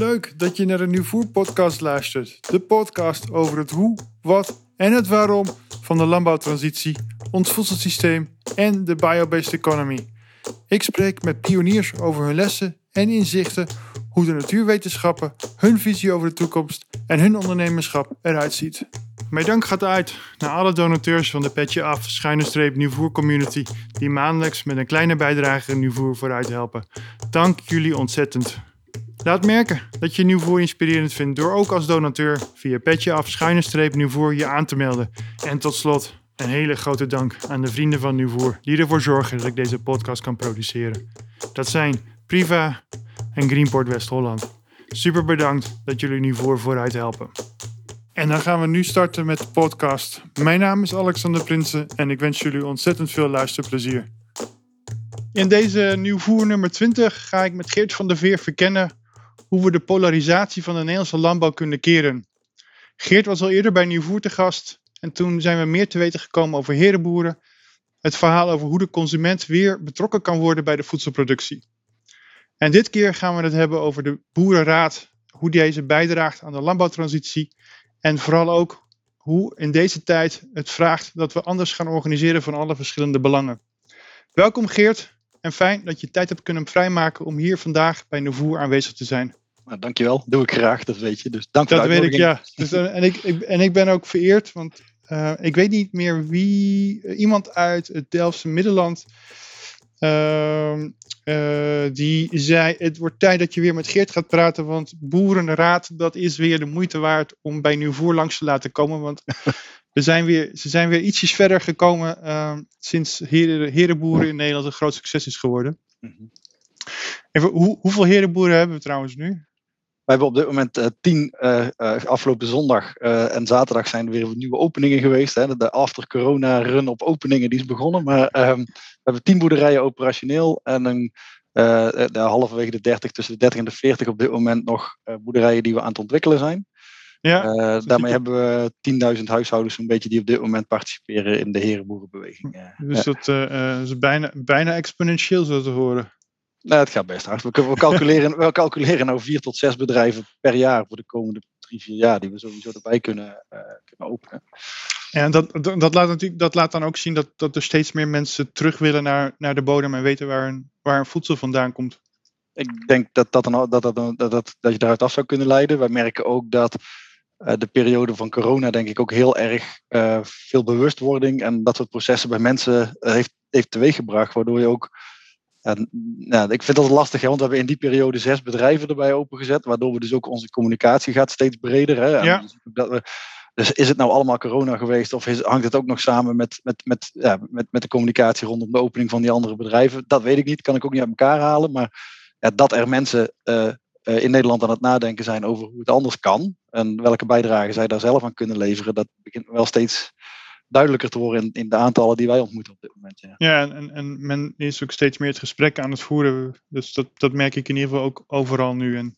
Leuk dat je naar de Nieuwvoer podcast luistert. De podcast over het hoe, wat en het waarom van de landbouwtransitie, ons voedselsysteem en de biobased economy. Ik spreek met pioniers over hun lessen en inzichten, hoe de natuurwetenschappen, hun visie over de toekomst en hun ondernemerschap eruit ziet. Mijn dank gaat uit naar alle donateurs van de Petje Af schuine streep Nieuwvoer community die maandelijks met een kleine bijdrage Nieuwvoer vooruit helpen. Dank jullie ontzettend. Laat merken dat je Nieuwvoer inspirerend vindt door ook als donateur via Petje Af schuine streep Nieuwvoer je aan te melden. En tot slot een hele grote dank aan de vrienden van Nieuwvoer die ervoor zorgen dat ik deze podcast kan produceren. Dat zijn Priva en Greenport West-Holland. Super bedankt dat jullie Nieuwvoer vooruit helpen. En dan gaan we nu starten met de podcast. Mijn naam is Alexander Prinsen en ik wens jullie ontzettend veel luisterplezier. In deze nieuwvoer nummer 20 ga ik met Geert van der Veer verkennen hoe we de polarisatie van de Nederlandse landbouw kunnen keren. Geert was al eerder bij Nieuwvoer te gast en toen zijn we meer te weten gekomen over herenboeren, het verhaal over hoe de consument weer betrokken kan worden bij de voedselproductie. En dit keer gaan we het hebben over de Boerenraad, hoe deze bijdraagt aan de landbouwtransitie en vooral ook hoe in deze tijd het vraagt dat we anders gaan organiseren van alle verschillende belangen. Welkom Geert en fijn dat je tijd hebt kunnen vrijmaken om hier vandaag bij Nouveau aanwezig te zijn. Nou, dankjewel, doe ik graag, dat weet je. Dus dank dat weet ik, ja. Dus, uh, en, ik, ik, en ik ben ook vereerd, want uh, ik weet niet meer wie, uh, iemand uit het Delftse Middenland Uh, uh, die zei: Het wordt tijd dat je weer met Geert gaat praten. Want Boerenraad, dat is weer de moeite waard om bij Nieuwvoer langs te laten komen. Want we zijn weer, ze zijn weer ietsjes verder gekomen uh, sinds heren, herenboeren in Nederland een groot succes is geworden. Mm -hmm. Even, hoe, hoeveel herenboeren hebben we trouwens nu? We hebben op dit moment uh, tien, uh, uh, afgelopen zondag en zaterdag zijn er weer nieuwe openingen geweest. Hè. De after corona run op openingen die is begonnen. Maar ehm, we hebben tien boerderijen operationeel en een, de, halverwege de 30, tussen de 30 en de 40 op dit moment nog boerderijen die we aan het ontwikkelen zijn. Ja, uh, daarmee hebben we 10.000 huishoudens zo'n beetje die op dit moment participeren in de herenboerenbeweging. Dus dat uh, is bijna, bijna exponentieel zo te horen. Nou, het gaat best hard. We, we, calculeren, we calculeren nou vier tot zes bedrijven per jaar voor de komende drie, vier jaar die we sowieso erbij kunnen, uh, kunnen openen. En dat, dat, dat, laat natuurlijk, dat laat dan ook zien dat, dat er steeds meer mensen terug willen naar, naar de bodem en weten waar een, waar een voedsel vandaan komt. Ik denk dat, dat, dan, dat, dat, dat, dat, dat je daaruit af zou kunnen leiden. Wij merken ook dat uh, de periode van corona, denk ik, ook heel erg uh, veel bewustwording en dat soort processen bij mensen heeft, heeft teweeggebracht. Waardoor je ook en, nou, ik vind dat lastig, hè, want we hebben in die periode zes bedrijven erbij opengezet, waardoor we dus ook onze communicatie gaat steeds breder. Hè, ja. dus, dat we, dus is het nou allemaal corona geweest of is, hangt het ook nog samen met, met, met, ja, met, met de communicatie rondom de opening van die andere bedrijven? Dat weet ik niet, kan ik ook niet uit elkaar halen. Maar ja, dat er mensen uh, uh, in Nederland aan het nadenken zijn over hoe het anders kan en welke bijdrage zij daar zelf aan kunnen leveren, dat begint wel steeds duidelijker te worden in, de aantallen die wij ontmoeten op dit moment. Ja, ja en, en men is ook steeds meer het gesprek aan het voeren. Dus dat, dat merk ik in ieder geval ook overal nu. En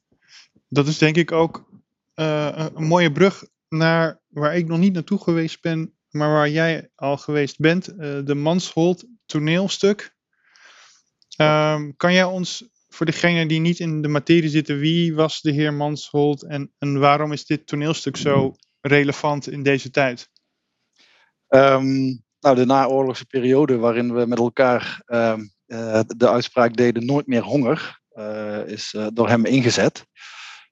dat is denk ik ook uh, een mooie brug naar waar ik nog niet naartoe geweest ben, maar waar jij al geweest bent. Uh, de Manshold toneelstuk. Um, kan jij ons, voor degenen die niet in de materie zitten, wie was de heer Manshold en waarom is dit toneelstuk zo relevant in deze tijd? Um, nou, de naoorlogse periode waarin we met elkaar um, uh, de uitspraak deden nooit meer honger, uh, is uh, door hem ingezet.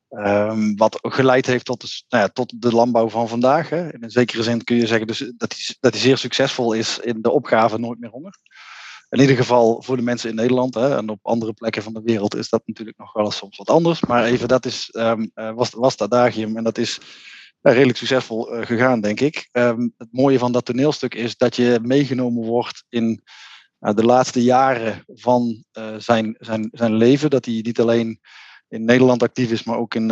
Um, wat geleid heeft tot de, nou ja, tot de landbouw van vandaag. Hè. In een zekere zin kun je zeggen dus dat, hij, dat zeer succesvol is in de opgave nooit meer honger. In ieder geval voor de mensen in Nederland hè, en op andere plekken van de wereld is dat natuurlijk nog wel eens soms wat anders. Maar even, dat is, was, was het adagium en dat is redelijk succesvol uh, gegaan, denk ik. Um, het mooie van dat toneelstuk is dat je meegenomen wordt in uh, de laatste jaren van uh, zijn, zijn, zijn leven. Dat hij niet alleen in Nederland actief is, maar ook in,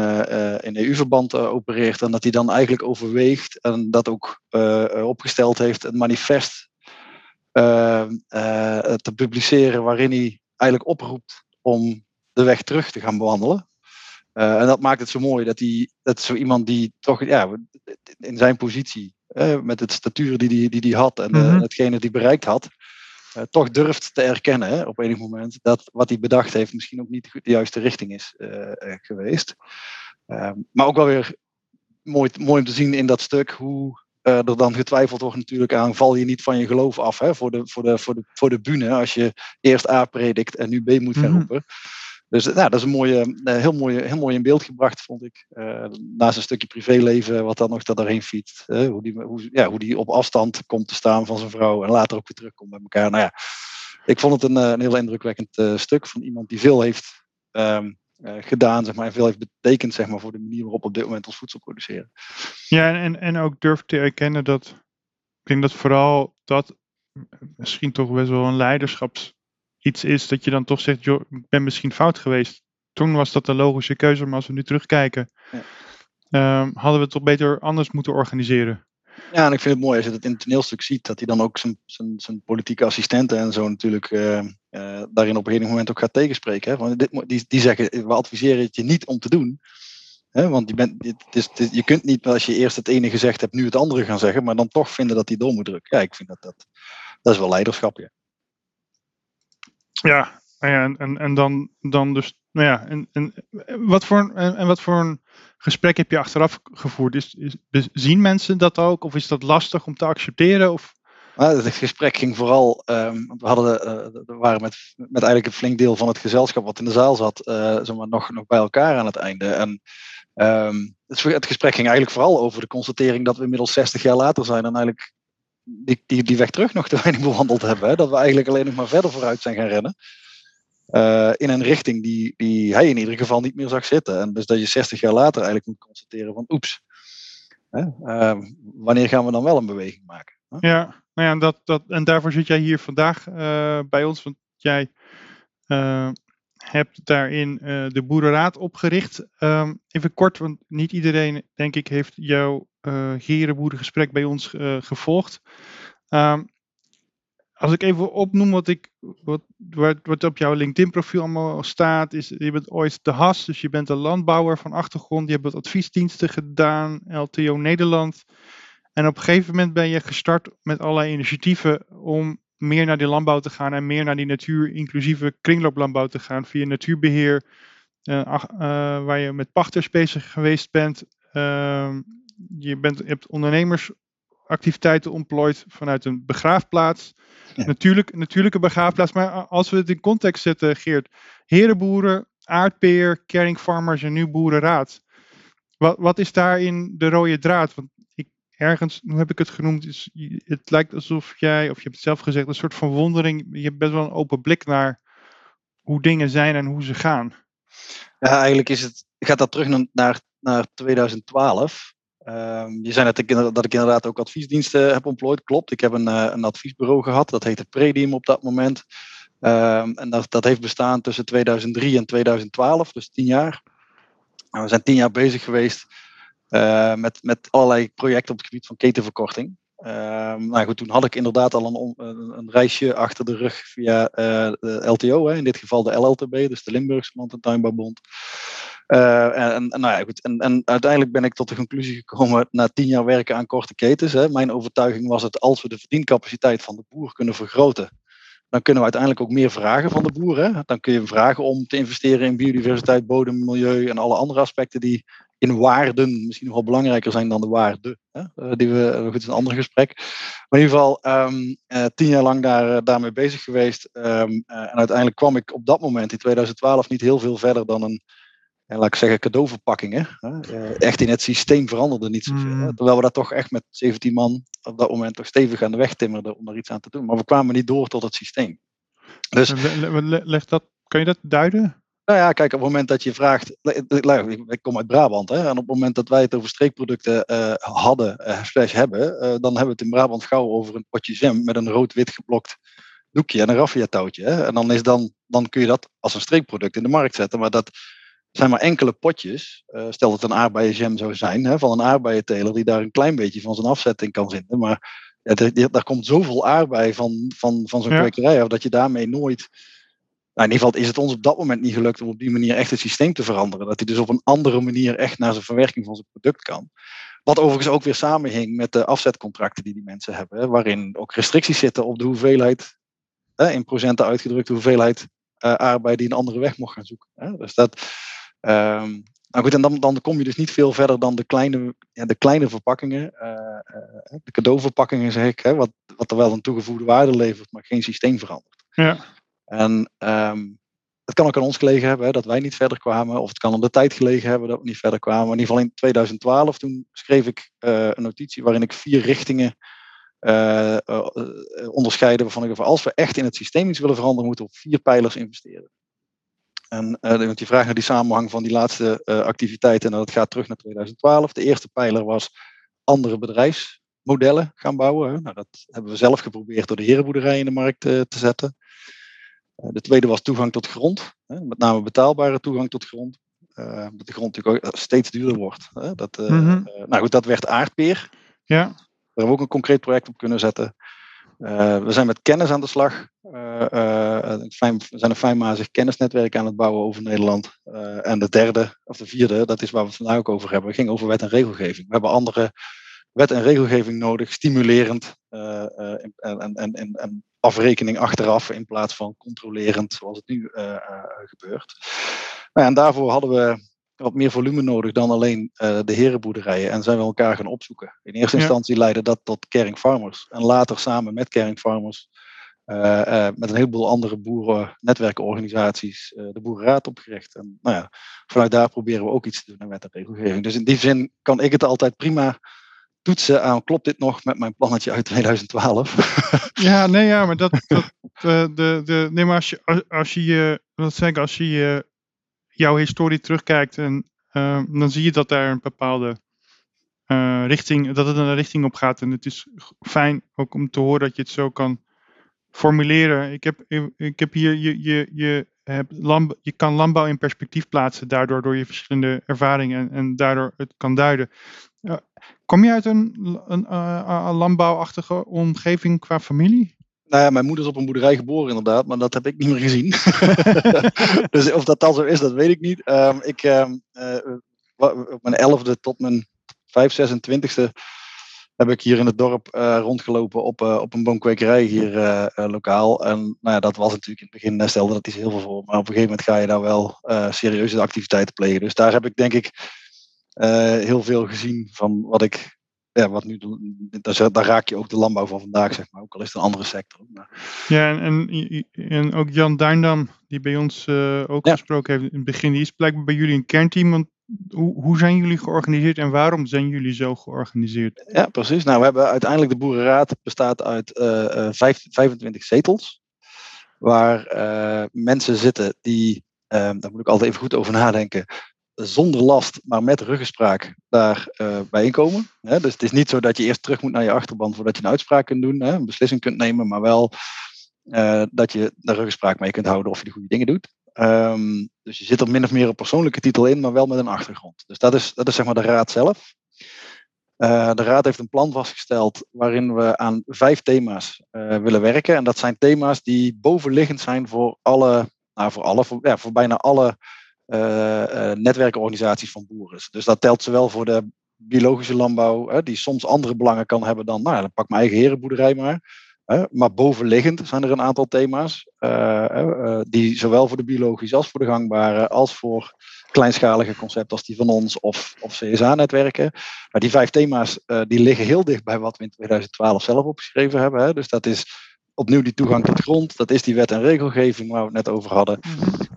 in EU-verband opereert. En dat hij dan eigenlijk overweegt en dat ook opgesteld heeft, een manifest ehm, te publiceren waarin hij eigenlijk oproept om de weg terug te gaan bewandelen. Uh, en dat maakt het zo mooi dat hij, dat zo iemand die toch ja, in zijn positie, met het statuur die hij die, die had en mm -hmm. hetgene die bereikt had, toch durft te erkennen hè, op enig moment dat wat hij bedacht heeft misschien ook niet de juiste richting is geweest. Ehm, maar ook wel weer mooi, mooi om te zien in dat stuk hoe er dan getwijfeld wordt natuurlijk aan, val je niet van je geloof af hè, voor, de, voor, de, voor, de, voor de bühne als je eerst A predikt en nu B moet gaan mhm. roepen. Dus nou, dat is een mooie, eh, heel, mooi, heel mooi in beeld gebracht, vond ik. Uh, naast een stukje privéleven, wat dan nog daarheen fietst. hoe, die, hoe, ja, hoe die op afstand komt te staan van zijn vrouw en later ook weer terugkomt bij elkaar. Nou ja, ik vond het een, een heel indrukwekkend stuk van iemand die veel heeft um, gedaan, zeg maar, en veel heeft betekend zeg maar, voor de manier waarop op dit moment ons voedsel produceren. Ja, en, en ook durft te erkennen dat, ik denk dat vooral dat misschien toch best wel een leiderschaps iets is dat je dan toch zegt, joh, ik ben misschien fout geweest. Toen was dat de logische keuze, maar als we nu terugkijken, ja. Ehm, hadden we het toch beter anders moeten organiseren. Ja, en ik vind het mooi als je het in het toneelstuk ziet, dat hij dan ook zijn, zijn, zijn politieke assistenten en zo natuurlijk uh, uh, daarin op een gegeven moment ook gaat tegenspreken. Hè? Want dit, die, die zeggen, we adviseren het je niet om te doen. Hè? Want je, bent, is, je kunt niet als je eerst het ene gezegd hebt, nu het andere gaan zeggen, maar dan toch vinden dat hij door moet drukken. Ja, ik vind dat dat, dat is wel leiderschap, ja. Ja, nou ja, en, en, en dan, dan dus, nou ja, en, en, wat voor, en, en wat voor een gesprek heb je achteraf gevoerd? Is, is, zien mensen dat ook, of is dat lastig om te accepteren? Of? Nou, het gesprek ging vooral, um, we, hadden, uh, we waren met, met eigenlijk een flink deel van het gezelschap wat in de zaal zat, uh, zeg maar, nog, nog bij elkaar aan het einde. En um, het, het, gesprek ging eigenlijk vooral over de constatering dat we inmiddels 60 jaar later zijn en eigenlijk die, die, weg terug nog te weinig bewandeld hebben. Hè? Dat we eigenlijk alleen nog maar verder vooruit zijn gaan rennen. Uh, in een richting die, die hij in ieder geval niet meer zag zitten. En dus dat je 60 jaar later eigenlijk moet constateren van oeps, hè? Uh, wanneer gaan we dan wel een beweging maken? Ja, nou ja dat, dat, en daarvoor zit jij hier vandaag uh, bij ons. Want jij hebt daarin de Boerenraad opgericht. Um, even kort, want niet iedereen, denk ik, heeft jouw uh, bij ons uh, gevolgd. Um, als ik even opnoem wat, ik, wat, wat, wat op jouw LinkedIn-profiel allemaal staat, is je bent ooit de HAS, dus je bent een landbouwer van achtergrond, je hebt wat adviesdiensten gedaan, LTO Nederland. En op een gegeven moment ben je gestart met allerlei initiatieven om meer naar die landbouw te gaan en meer naar die natuur-inclusieve kringlooplandbouw te gaan via natuurbeheer, uh, uh, waar je met pachters bezig geweest bent. Uh, je, bent, je hebt ondernemersactiviteiten ontplooid vanuit een begraafplaats. Natuurlijk, natuurlijke begraafplaats. Maar als we het in context zetten, Geert. Herenboeren, aardpeer, caring farmers en nu boerenraad. Wat, wat is daarin de rode draad? Want ergens, hoe heb ik het genoemd? Is, het lijkt alsof jij, of je hebt het zelf gezegd, een soort van wondering. Je hebt best wel een open blik naar hoe dingen zijn en hoe ze gaan. Ja, eigenlijk is het, gaat dat terug naar, naar 2012. Um, je zei net dat ik inderdaad ook adviesdiensten heb ontplooid. Klopt, ik heb een, uh, een adviesbureau gehad. Dat heette Predium op dat moment. Um, en dat, dat heeft bestaan tussen 2003 en 2012, dus tien jaar. En we zijn tien jaar bezig geweest uh, met, met allerlei projecten op het gebied van ketenverkorting. Um, nou goed, toen had ik inderdaad al een, een, reisje achter de rug via uh, de LTO, hè, in dit geval de LLTB, dus de Limburgse Land- en Tuinbouwbond. Uh, en, nou ja, goed. En, en, uiteindelijk ben ik tot de conclusie gekomen na tien jaar werken aan korte ketens. Hè, mijn overtuiging was het als we de verdiencapaciteit van de boer kunnen vergroten, dan kunnen we uiteindelijk ook meer vragen van de boer. Hè. Dan kun je vragen om te investeren in biodiversiteit, bodem, milieu en alle andere aspecten die in waarden misschien nog wel belangrijker zijn dan de waarde. Hè, eh, die we, goed, is een ander gesprek. Maar in ieder geval um, uh, tien jaar lang daar, daarmee bezig geweest. Um, en uiteindelijk kwam ik op dat moment in 2012 niet heel veel verder dan een en laat ik zeggen, cadeauverpakkingen. Uh, echt in het systeem veranderde niet zoveel. Mm. Terwijl we dat toch echt met 17 man op dat moment toch stevig aan de weg timmerden om er iets aan te doen. Maar we kwamen niet door tot het systeem. Dus, leg dat, kan je dat duiden? Nou ja, kijk, op het moment dat je vraagt, ik kom uit Brabant, hè, en op het moment dat wij het over streekproducten uh, hadden, uh, slash hebben, uh, dan hebben we het in Brabant gauw over een potje jam met een rood-wit geblokt doekje en een raffia touwtje. Hè. En dan, is dan, dan kun je dat als een streekproduct in de markt zetten, maar dat zijn maar enkele potjes. Stel dat het een aardbeienjam zou zijn, hè, van een aardbeienteler die daar een klein beetje van zijn afzetting kan vinden. Maar ja, daar komt zoveel aardbei van, van, van zo'n ja. kwekerij af dat je daarmee nooit. Nou, in ieder geval is het ons op dat moment niet gelukt om op die manier echt het systeem te veranderen. Dat hij dus op een andere manier echt naar zijn verwerking van zijn product kan. Wat overigens ook weer samenhing met de afzetcontracten die die mensen hebben, waarin ook restricties zitten op de hoeveelheid in procenten uitgedrukt de hoeveelheid arbeid die een andere weg mocht gaan zoeken. Hè? Dus dat, ehm, nou goed, en dan, dan kom je dus niet veel verder dan de kleine, ja, de kleine verpakkingen, de cadeauverpakkingen zeg ik, hè, wat, wat er wel een toegevoegde waarde levert, maar geen systeem verandert. Ja. En um, het kan ook aan ons gelegen hebben dat wij niet verder kwamen. Of het kan aan de tijd gelegen hebben dat we niet verder kwamen. in ieder geval in 2012, toen schreef ik uh, een notitie waarin ik vier richtingen uh, uh, onderscheiden. Waarvan ik als we echt in het systeem iets willen veranderen, moeten we op vier pijlers investeren. En uh, die vraag naar die samenhang van die laatste activiteiten, nou, dat gaat terug naar 2012. De eerste pijler was andere bedrijfsmodellen gaan bouwen. Nou, dat hebben we zelf geprobeerd door de herenboerderij in de markt te zetten. Eh, de tweede was toegang tot grond, met name betaalbare toegang tot grond. Uh, dat de grond natuurlijk ook steeds duurder wordt. Dat, mm nou goed, dat werd aardpeer. Ja. Daar hebben we ook een concreet project op kunnen zetten. we zijn met kennis aan de slag. we zijn een fijnmazig kennisnetwerk aan het bouwen over Nederland. en de derde, of de vierde, dat is waar we het vandaag ook over hebben, ging over wet en regelgeving. We hebben andere wet en regelgeving nodig, stimulerend en, en, en, en, afrekening achteraf in plaats van controlerend zoals het nu uh, uh, gebeurt. Nou, en daarvoor hadden we wat meer volume nodig dan alleen uh, de herenboerderijen en zijn we elkaar gaan opzoeken. In eerste instantie leidde dat tot Caring Farmers en later samen met Caring Farmers met een heleboel andere boerennetwerkorganisaties de Boerenraad opgericht. En nou ja, vanuit daar proberen we ook iets te doen wet en regelgeving. Dus in die zin kan ik het altijd prima toetsen aan, klopt dit nog met mijn plannetje uit 2012? ja, nee, ja, maar dat, dat de, de, de, nee, maar als je, als je, wat zeg ik, als je jouw historie terugkijkt, en, uh, dan zie je dat daar een bepaalde uh, richting, dat het een richting op gaat. En het is fijn ook om te horen dat je het zo kan formuleren. Ik heb, ik heb hier, je, je, je, hebt landbouw, je kan landbouw in perspectief plaatsen, daardoor door je verschillende ervaringen en, en daardoor het kan duiden. Kom je uit een, een, uh, landbouwachtige omgeving qua familie? Nou ja, mijn moeder is op een boerderij geboren inderdaad, maar dat heb ik niet meer gezien. dus of dat dan zo is, dat weet ik niet. Um, ik, um, op mijn elfde tot mijn 5, 26e heb ik hier in het dorp rondgelopen op, op een boomkwekerij hier lokaal. En nou ja, dat was natuurlijk in het begin, stelde dat iets heel veel voor. Maar op een gegeven moment ga je daar wel serieuze activiteiten plegen. Dus daar heb ik denk ik heel veel gezien van wat ik ja, wat nu, daar, daar, raak je ook de landbouw van vandaag, zeg maar. Ook al is het een andere sector. Maar... Ja, en, en, en, ook Jan Duindam, die bij ons uh, ook gesproken heeft in het begin, die is blijkbaar bij jullie een kernteam. Want hoe, hoe zijn jullie georganiseerd en waarom zijn jullie zo georganiseerd? Ja, precies. Nou, we hebben uiteindelijk de Boerenraad bestaat uit uh, uh, 25 zetels. Waar uh, mensen zitten die, uh, daar moet ik altijd even goed over nadenken, zonder last, maar met ruggespraak daar uh. Hè? Dus het is niet zo dat je eerst terug moet naar je achterban voordat je een uitspraak kunt doen, hè? een beslissing kunt nemen, maar wel uh, dat je daar ruggespraak mee kunt houden of je de goede dingen doet. Um, dus je zit er min of meer op persoonlijke titel in, maar wel met een achtergrond. Dus dat is, dat is zeg maar de raad zelf. Uh, de raad heeft een plan vastgesteld waarin we aan vijf thema's willen werken. En dat zijn thema's die bovenliggend zijn voor alle, nou voor alle, ja, voor bijna alle uh, netwerkorganisaties van boeren. Dus dat telt zowel voor de biologische landbouw, die soms andere belangen kan hebben dan, nou dan pak mijn eigen herenboerderij maar. maar bovenliggend zijn er een aantal thema's, uh, die zowel voor de biologische als voor de gangbare, als voor kleinschalige concepten als die van ons of, of CSA-netwerken. Maar die vijf thema's die liggen heel dicht bij wat we in 2012 zelf opgeschreven hebben. Dus dat is opnieuw die toegang tot grond. Dat is die wet en regelgeving waar we het net over hadden.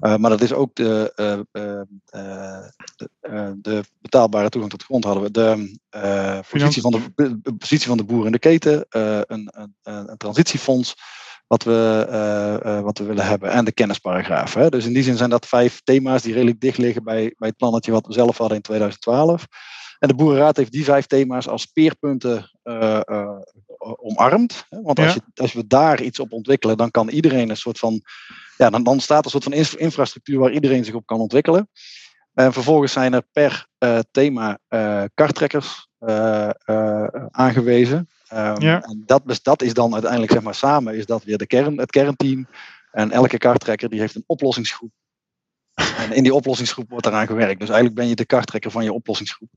Uh, maar dat is ook de, uh, uh, de, de, betaalbare toegang tot grond hadden we. De positie, van de, positie van de boer in de keten. een, een, een, transitiefonds wat we, wat we willen hebben. En de kennisparagraaf. Hè. Dus in die zin zijn dat vijf thema's die redelijk dicht liggen bij, bij het plannetje wat we zelf hadden in 2012. En de Boerenraad heeft die vijf thema's als speerpunten uh, uh, omarmd. Want als, je, als we daar iets op ontwikkelen, dan kan iedereen een soort van. Ja, dan, dan staat er een soort van infrastructuur waar iedereen zich op kan ontwikkelen. En vervolgens zijn er per uh, thema karttrekkers aangewezen. Um, ja. En dat, dat is dan uiteindelijk, zeg maar, samen is dat weer de kern, het kernteam. En elke karttrekker die heeft een oplossingsgroep En in die oplossingsgroep wordt daaraan gewerkt. Dus eigenlijk ben je de karttrekker van je oplossingsgroep.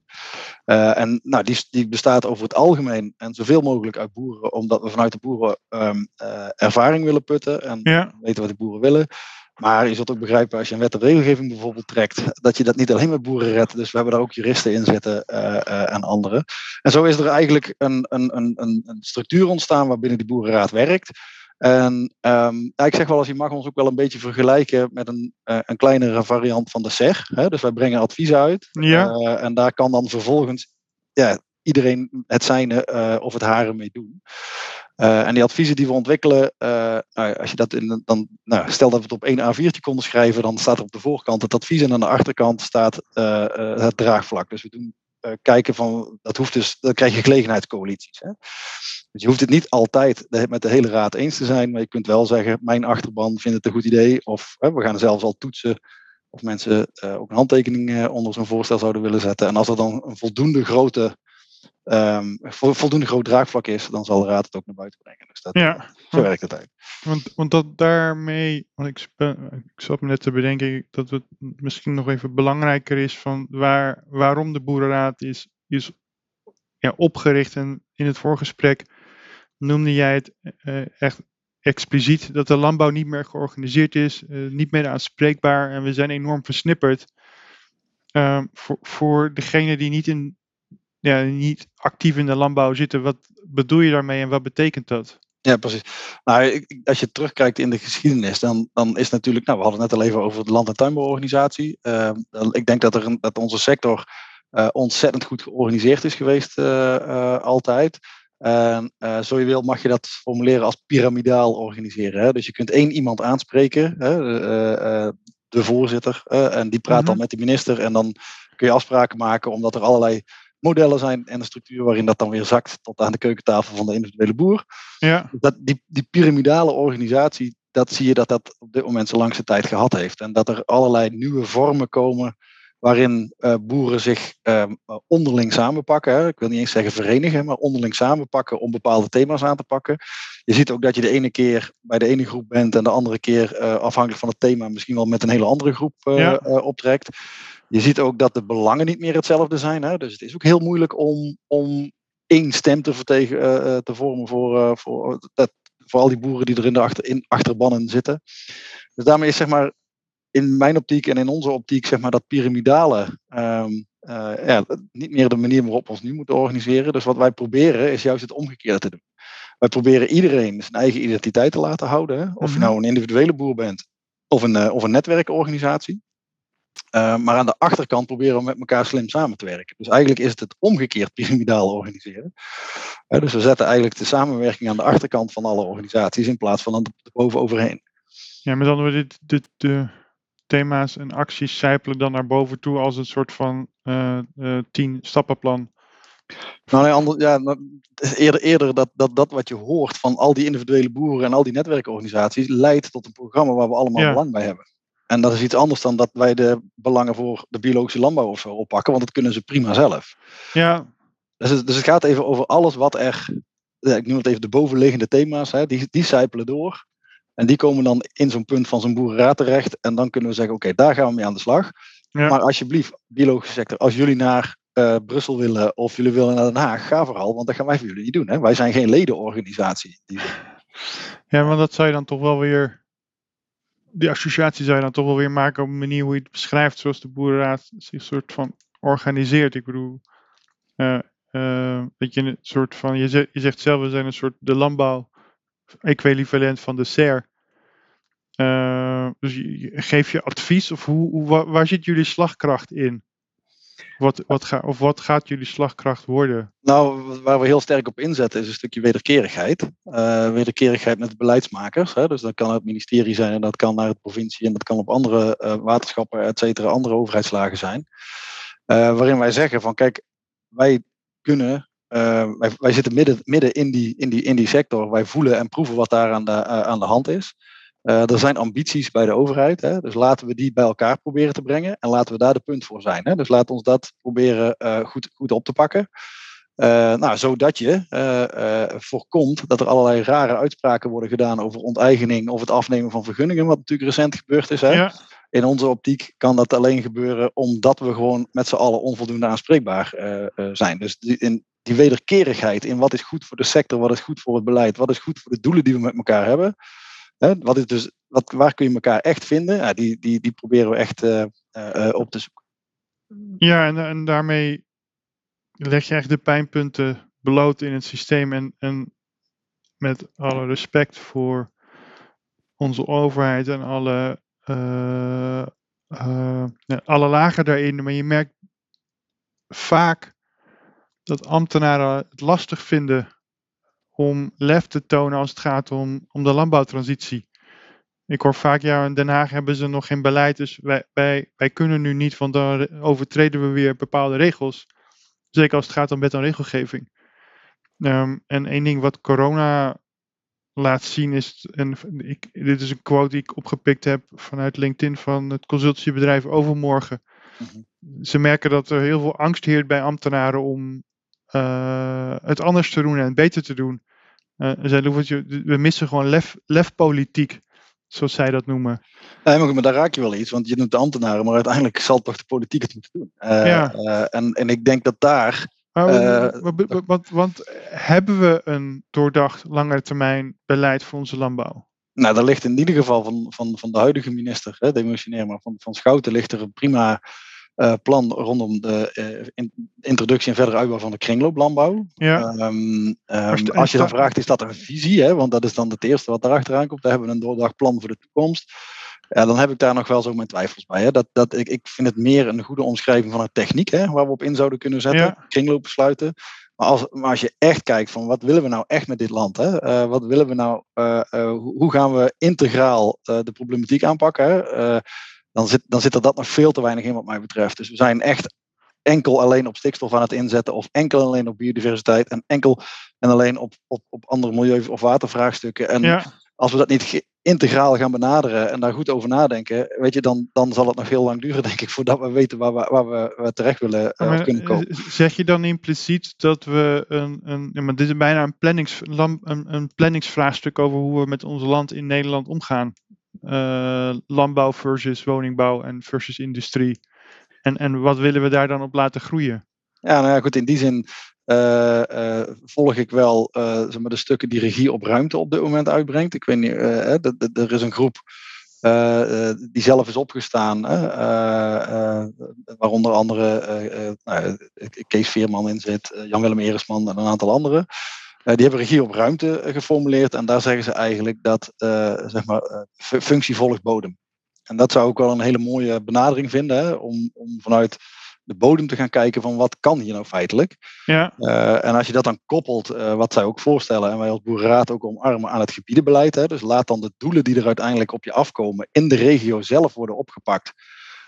Uh, en nou, die, die, bestaat over het algemeen en zoveel mogelijk uit boeren, omdat we vanuit de boeren um, uh, ervaring willen putten en ja. weten wat de boeren willen. Maar je zult ook begrijpen als je een wet en regelgeving bijvoorbeeld trekt, dat je dat niet alleen met boeren redt. Dus we hebben daar ook juristen in zitten uh, uh, en anderen. En zo is er eigenlijk een, een, een, een structuur ontstaan waarbinnen die boerenraad werkt. En um, ik zeg wel als je mag ons ook wel een beetje vergelijken met een, uh, een kleinere variant van de SER. Hè? Dus wij brengen adviezen uit. Ja. en daar kan dan vervolgens ja, iedereen het zijne of het hare mee doen. En die adviezen die we ontwikkelen, nou, als je dat in, dan, nou, stel dat we het op één A4'tje konden schrijven, dan staat er op de voorkant het advies en aan de achterkant staat het draagvlak. Dus we doen kijken van, dat hoeft dus, dan krijg je gelegenheidscoalities. Hè? Dus je hoeft het niet altijd met de hele raad eens te zijn, maar je kunt wel zeggen, mijn achterban vindt het een goed idee, of we gaan zelfs al toetsen of mensen ook een handtekening onder zo'n voorstel zouden willen zetten. En als er dan een voldoende grote um, voldoende groot draagvlak is, dan zal de raad het ook naar buiten brengen. Dus dat, ja, zo werkt het eigenlijk. Want, want dat daarmee, want ik, ik zat me net te bedenken dat het misschien nog even belangrijker is van waar, waarom de boerenraad is, is ja, opgericht. En in het voorgesprek noemde jij het uh, echt expliciet dat de landbouw niet meer georganiseerd is, uh, niet meer aanspreekbaar en we zijn enorm versnipperd. Uh, voor, voor degene die niet in ja, niet actief in de landbouw zitten. Wat bedoel je daarmee en wat betekent dat? Ja, precies. Nou, als je terugkijkt in de geschiedenis, dan, dan is natuurlijk, nou, we hadden het net al even over de land- en tuinbouworganisatie. Uh, ik denk dat, er dat onze sector uh, ontzettend goed georganiseerd is geweest, uh, altijd. En zo je wil, mag je dat formuleren als piramidaal organiseren. Hè? Dus je kunt één iemand aanspreken, hè? de voorzitter, en die praat mm -hmm. dan met de minister. En dan kun je afspraken maken, omdat er allerlei modellen zijn en een structuur waarin dat dan weer zakt tot aan de keukentafel van de individuele boer. Ja. Dat, die, die piramidale organisatie, dat zie je dat dat op dit moment zo langste tijd gehad heeft. En dat er allerlei nieuwe vormen komen waarin uh, boeren zich uh, onderling samenpakken. Hè. Ik wil niet eens zeggen verenigen, maar onderling samenpakken om bepaalde thema's aan te pakken. Je ziet ook dat je de ene keer bij de ene groep bent en de andere keer uh, afhankelijk van het thema misschien wel met een hele andere groep ja. optrekt. Je ziet ook dat de belangen niet meer hetzelfde zijn. Hè? Dus het is ook heel moeilijk om, om één stem te, vertegen, te vormen voor, voor, dat, voor al die boeren die er in de achter, in achterbannen zitten. Dus daarmee is zeg maar in mijn optiek en in onze optiek zeg maar dat piramidale um, uh, ja, niet meer de manier waarop we ons nu moeten organiseren. Dus wat wij proberen is juist het omgekeerde te doen. Wij proberen iedereen zijn eigen identiteit te laten houden. Hè? Of mm-hmm. je nou een individuele boer bent of een, of een netwerkorganisatie. Uh, maar aan de achterkant proberen we met elkaar slim samen te werken. Dus eigenlijk is het het omgekeerd piramidaal organiseren. Dus we zetten eigenlijk de samenwerking aan de achterkant van alle organisaties in plaats van aan de, boven overheen. Ja, maar dan we dit, dit, de thema's en acties zijpelen dan naar boven toe als een soort van uh, tien stappenplan. Nou, nee, ander, ja, eerder, eerder dat, dat dat wat je hoort van al die individuele boeren en al die netwerkorganisaties leidt tot een programma waar we allemaal ja. belang bij hebben. En dat is iets anders dan dat wij de belangen voor de biologische landbouw of zo oppakken, want dat kunnen ze prima zelf. Ja. Dus het, dus het gaat even over alles wat er, ik noem het even de bovenliggende thema's, hè, die, die zijpelen door. En die komen dan in zo'n punt van zo'n boerenraad terecht. En dan kunnen we zeggen, oké, okay, daar gaan we mee aan de slag. Ja. Maar alsjeblieft, biologische sector, als jullie naar uh, Brussel willen of jullie willen naar Den Haag, ga vooral, want dat gaan wij voor jullie niet doen. Hè? Wij zijn geen ledenorganisatie. Die... Ja, maar dat zou je dan toch wel weer die associatie zou je dan toch wel weer maken op een manier hoe je het beschrijft, zoals de boerenraad zich soort van organiseert. Ik bedoel, uh, uh, dat je een soort van, je zegt, je zegt zelf, we zijn een soort de landbouw equivalent van de SER. Uh, dus geef je advies of hoe, hoe, waar, zit jullie slagkracht in? Wat, wat of wat gaat jullie slagkracht worden? Nou, waar we heel sterk op inzetten is een stukje wederkerigheid. Uh, wederkerigheid met de beleidsmakers. Hè. Dus dat kan het ministerie zijn en dat kan naar het provincie en dat kan op andere uh, waterschappen, et cetera, andere overheidslagen zijn. Waarin wij zeggen van kijk, wij kunnen, wij, wij, zitten midden, midden in, die, in, die, in die sector. Wij voelen en proeven wat daar aan de, aan de hand is. Uh, er zijn ambities bij de overheid, hè, dus laten we die bij elkaar proberen te brengen en laten we daar de punt voor zijn. Hè. Dus laten we ons dat proberen uh, goed, goed op te pakken. Nou, zodat je voorkomt dat er allerlei rare uitspraken worden gedaan over onteigening of het afnemen van vergunningen, wat natuurlijk recent gebeurd is. Hè. Ja. In onze optiek kan dat alleen gebeuren omdat we gewoon met z'n allen onvoldoende aanspreekbaar zijn. Dus die, in, die wederkerigheid in wat is goed voor de sector, wat is goed voor het beleid, wat is goed voor de doelen die we met elkaar hebben. Hè, wat is dus, wat, waar kun je elkaar echt vinden? Ja, die, die, die proberen we echt op te zoeken. Ja, en, en daarmee leg je echt de pijnpunten bloot in het systeem. En, en met alle respect voor onze overheid en alle, uh, uh, alle lagen daarin. Maar je merkt vaak dat ambtenaren het lastig vinden om lef te tonen als het gaat om, om de landbouwtransitie. Ik hoor vaak, ja, in Den Haag hebben ze nog geen beleid, dus wij, kunnen nu niet, want dan overtreden we weer bepaalde regels. Zeker als het gaat om wet en regelgeving. Um, en één ding wat corona laat zien is, en ik, dit is een quote die ik opgepikt heb vanuit LinkedIn van het consultiebedrijf Overmorgen. Mm Ze merken dat er heel veel angst heert bij ambtenaren om uh, het anders te doen en beter te doen. Uh, zij, we missen gewoon lef, lefpolitiek zoals zij dat noemen. Nee, maar, daar raak je wel iets, want je noemt de ambtenaren, maar uiteindelijk zal toch de politiek het moeten doen. Uh, ja. en, en ik denk dat daar. Uh, want, want, hebben we een doordacht lange termijn beleid voor onze landbouw? Nou, daar ligt in ieder geval van, van, van de huidige minister, hè, demissionair, maar van, van Schouten ligt er een prima uh, plan rondom de uh, in, introductie en verdere uitbouw van de kringlooplandbouw. Ja. Um, um, als je dan vraagt, is dat een visie? Hè? Want dat is dan het eerste wat erachteraan komt. We hebben een doordacht plan voor de toekomst. Ja, dan heb ik daar nog wel zo mijn twijfels bij. Hè? Dat, dat, ik, ik vind het meer een goede omschrijving van een techniek hè, waar we op in zouden kunnen zetten. Ja. Kringlopen sluiten. Maar als, maar als je echt kijkt van wat willen we nou echt met dit land? Hè? Uh, wat willen we nou, hoe gaan we integraal de problematiek aanpakken? Hè? dan zit, dan zit er dat nog veel te weinig in wat mij betreft. Dus we zijn echt enkel alleen op stikstof aan het inzetten, of enkel alleen op biodiversiteit, en enkel en alleen op, op, op andere milieu- of watervraagstukken. En als we dat niet integraal gaan benaderen en daar goed over nadenken, weet je, dan, dan zal het nog heel lang duren, denk ik, voordat we weten waar we, waar we, terecht willen uh, kunnen eh, komen. Zeg je dan impliciet dat we een, een ja, maar dit is bijna een, plannings, een, een planningsvraagstuk over hoe we met ons land in Nederland omgaan? uh, landbouw versus woningbouw en versus industrie. En, en wat willen we daar dan op laten groeien? Ja, nou ja, goed, in die zin uh, uh, volg ik wel zeg maar de stukken die regie op ruimte op dit moment uitbrengt. Ik weet niet, er is een groep die zelf is opgestaan, waar onder andere nou, Kees Veerman in zit, Jan-Willem Eresman en een aantal anderen. Eh, die hebben regie op ruimte eh, geformuleerd en daar zeggen ze eigenlijk dat zeg maar, functie volgt bodem. En dat zou ik wel een hele mooie benadering vinden, hè, om, om vanuit de bodem te gaan kijken van wat kan hier nou feitelijk. Ja. Uh, en als je dat dan koppelt, uh, wat zij ook voorstellen, en wij als Boerenraad ook omarmen aan het gebiedenbeleid, hè, dus laat dan de doelen die er uiteindelijk op je afkomen in de regio zelf worden opgepakt.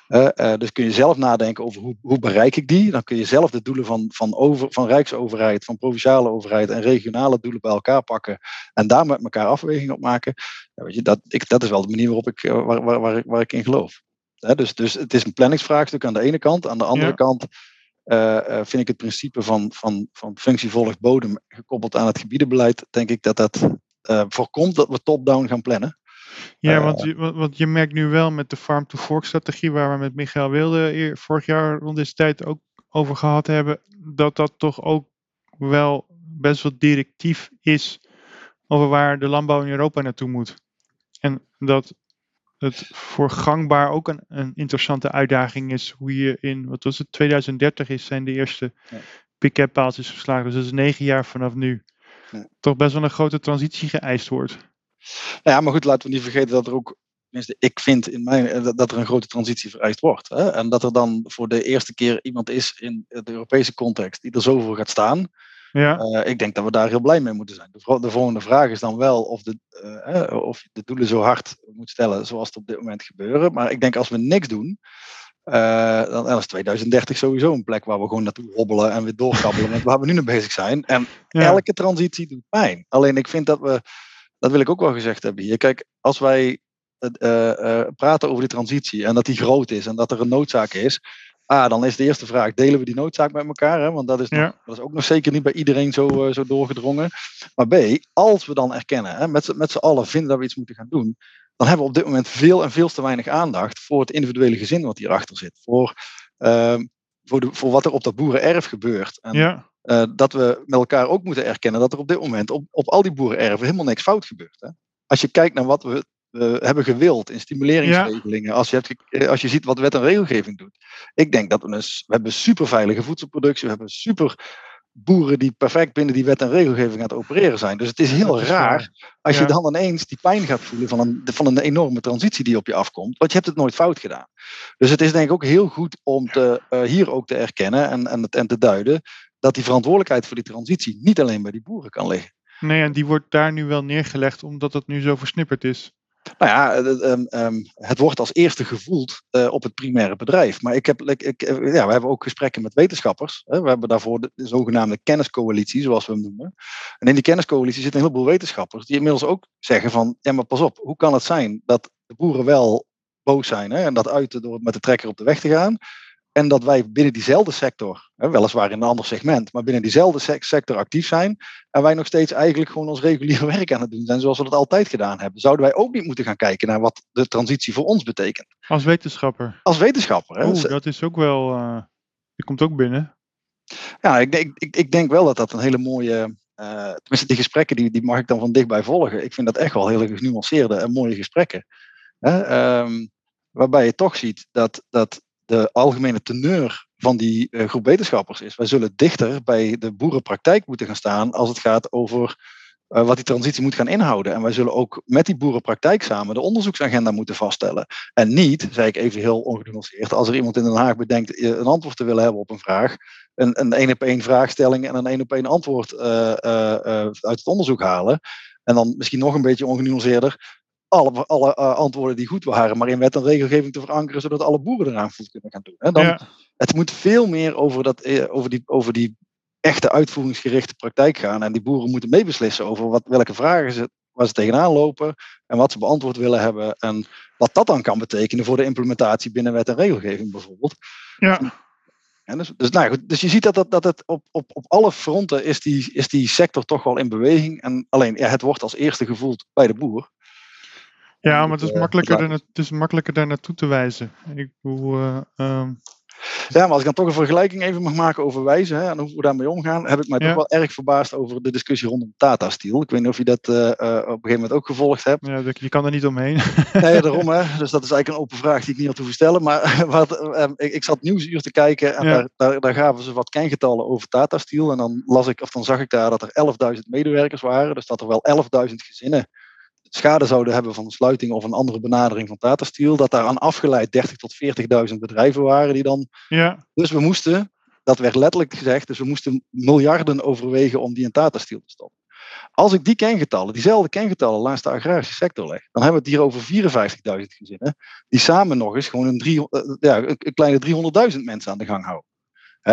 Uh, dus kun je zelf nadenken over hoe, hoe, bereik ik die. Dan kun je zelf de doelen van, van, over, van Rijksoverheid, van provinciale overheid en regionale doelen bij elkaar pakken. En daar met elkaar afweging op maken. Ja, weet je, dat, ik, dat is wel de manier waarop ik, eh, waar, waar, waar ik in geloof. Dus, dus het is een planningsvraagstuk aan de ene kant. Aan de andere kant uh, vind ik het principe van, van, van functie volgt bodem gekoppeld aan het gebiedenbeleid, denk ik dat dat voorkomt dat we top-down gaan plannen. Ja, want je, want je merkt nu wel met de farm-to-fork-strategie, waar we met Michael Wilde vorig jaar rond deze tijd ook over gehad hebben, dat dat toch ook wel best wel directief is over waar de landbouw in Europa naartoe moet. En dat het voor gangbaar ook een, een interessante uitdaging is hoe je in, wat was het, 2030 is, zijn de eerste ja. pick-up paaltjes geslagen. Dus dat is negen jaar vanaf nu. Ja. Toch best wel een grote transitie geëist wordt. Nou ja, maar goed, laten we niet vergeten dat er ook, tenminste, ik vind in mijn, eh, dat er een grote transitie vereist wordt. Hè? En dat er dan voor de eerste keer iemand is in de Europese context die er zoveel gaat staan. Ja. Uh, ik denk dat we daar heel blij mee moeten zijn. De, de volgende vraag is dan wel of, de, uh, of je de doelen zo hard moet stellen zoals het op dit moment gebeuren. Maar ik denk als we niks doen, uh, dan is 2030 sowieso een plek waar we gewoon naartoe hobbelen en weer doorkabbelen met waar we nu mee bezig zijn. En elke transitie doet pijn. Alleen ik vind dat we dat wil ik ook wel gezegd hebben hier. Kijk, als wij praten over die transitie en dat die groot is en dat er een noodzaak is. A, dan is de eerste vraag, delen we die noodzaak met elkaar? Hè? Want dat is, nog, dat is ook nog zeker niet bij iedereen zo, zo doorgedrongen. Maar B, als we dan erkennen, hè, met, met z'n allen vinden dat we iets moeten gaan doen. dan hebben we op dit moment veel en veel te weinig aandacht voor het individuele gezin wat hierachter zit. Voor, ehm, voor, de, voor wat er op dat boerenerf gebeurt. En, Ja, eh, dat we met elkaar ook moeten erkennen dat er op dit moment op, op al die boerenerven helemaal niks fout gebeurt. Hè? Als je kijkt naar wat we eh, hebben gewild in stimuleringsregelingen, als, je hebt, eh, als je ziet wat wet en regelgeving doet. Ik denk dat we een, s- we hebben super veilige voedselproductie, we hebben super boeren die perfect binnen die wet en regelgeving aan het opereren zijn. Dus het is heel is raar waar. als Ja. je dan ineens die pijn gaat voelen van een, van een enorme transitie die op je afkomt. Want je hebt het nooit fout gedaan. Dus het is denk ik ook heel goed om te, eh, hier ook te erkennen en, en, en te duiden dat die verantwoordelijkheid voor die transitie niet alleen bij die boeren kan liggen. Nee, en die wordt daar nu wel neergelegd omdat het nu zo versnipperd is. Nou ja, het, ehm, ehm, het wordt als eerste gevoeld eh, op het primaire bedrijf. Maar ik heb, ik, eh, ja, we hebben ook gesprekken met wetenschappers. We hebben daarvoor de, de zogenaamde kenniscoalitie, zoals we hem noemen. En in die kenniscoalitie zitten een heleboel wetenschappers die inmiddels ook zeggen van, ja maar pas op, hoe kan het zijn dat de boeren wel boos zijn hè, en dat uiten door met de trekker op de weg te gaan. En dat wij binnen diezelfde sector, hè, weliswaar in een ander segment, maar binnen diezelfde sec- sector actief zijn. En wij nog steeds eigenlijk gewoon ons reguliere werk aan het doen zijn zoals we dat altijd gedaan hebben. Zouden wij ook niet moeten gaan kijken naar wat de transitie voor ons betekent? Als wetenschapper. Als wetenschapper. Hè? Oeh, dat is ook wel. eh, die komt ook binnen. Ja, ik, denk- ik, ik denk wel dat dat een hele mooie. eh, tenminste, die gesprekken die, die mag ik dan van dichtbij volgen. Ik vind dat echt wel hele genuanceerde en mooie gesprekken. Hè? Ehm, waarbij je toch ziet dat, dat de algemene teneur van die eh, groep wetenschappers is. Wij zullen dichter bij de boerenpraktijk moeten gaan staan als het gaat over eh, wat die transitie moet gaan inhouden. En wij zullen ook met die boerenpraktijk samen de onderzoeksagenda moeten vaststellen. En niet, zei ik even heel ongenuanceerd, als er iemand in Den Haag bedenkt eh, een antwoord te willen hebben op een vraag, een, een één op één vraagstelling en een één op één antwoord uit het onderzoek halen. En dan misschien nog een beetje ongenuanceerder. Alle, alle eh, antwoorden die goed waren, maar in wet en regelgeving te verankeren, zodat alle boeren eraan voet kunnen gaan doen. Hè. Dan, ja, Het moet veel meer over, dat, eh, over, die, over die echte uitvoeringsgerichte praktijk gaan. En die boeren moeten meebeslissen over wat, welke vragen ze, waar ze tegenaan lopen en wat ze beantwoord willen hebben. En wat dat dan kan betekenen voor de implementatie binnen wet en regelgeving bijvoorbeeld. ja. En dus, dus, nou goed, dus je ziet dat, dat, dat het op, op, op alle fronten is die, is die sector toch wel in beweging. En alleen, ja, het wordt als eerste gevoeld bij de boer. Ja, maar het is, eh, makkelijker er, het is makkelijker daar naartoe te wijzen. Ik bedoel, eh, ehm, Ja, maar als ik dan toch een vergelijking even mag maken over wijzen hè, en hoe we daarmee omgaan, heb ik mij Ja. toch wel erg verbaasd over de discussie rondom Tata Steel. Ik weet niet of je dat eh, op een gegeven moment ook gevolgd hebt. ja, je kan er niet omheen. Nee, daarom hè. Dus dat is eigenlijk een open vraag die ik niet had hoeven stellen. Maar wat, eh, ik, ik zat nieuwsuur te kijken en Ja. daar, daar, daar gaven ze wat kengetallen over Tata Steel. En dan las ik, of dan zag ik daar dat er 11.000 medewerkers waren. Dus dat er wel 11.000 gezinnen schade zouden hebben van sluiting of een andere benadering van Tata Steel. Dat daar aan afgeleid 30 tot 40.000 bedrijven waren die dan ja, dus we moesten, dat werd letterlijk gezegd, dus we moesten miljarden overwegen om die in Tata Steel te stoppen. Als ik die kengetallen, diezelfde kengetallen langs de agrarische sector leg, dan hebben we het hier over 54.000 gezinnen, die samen nog eens gewoon een, drie, eh, ja, een kleine 300.000 mensen aan de gang houden.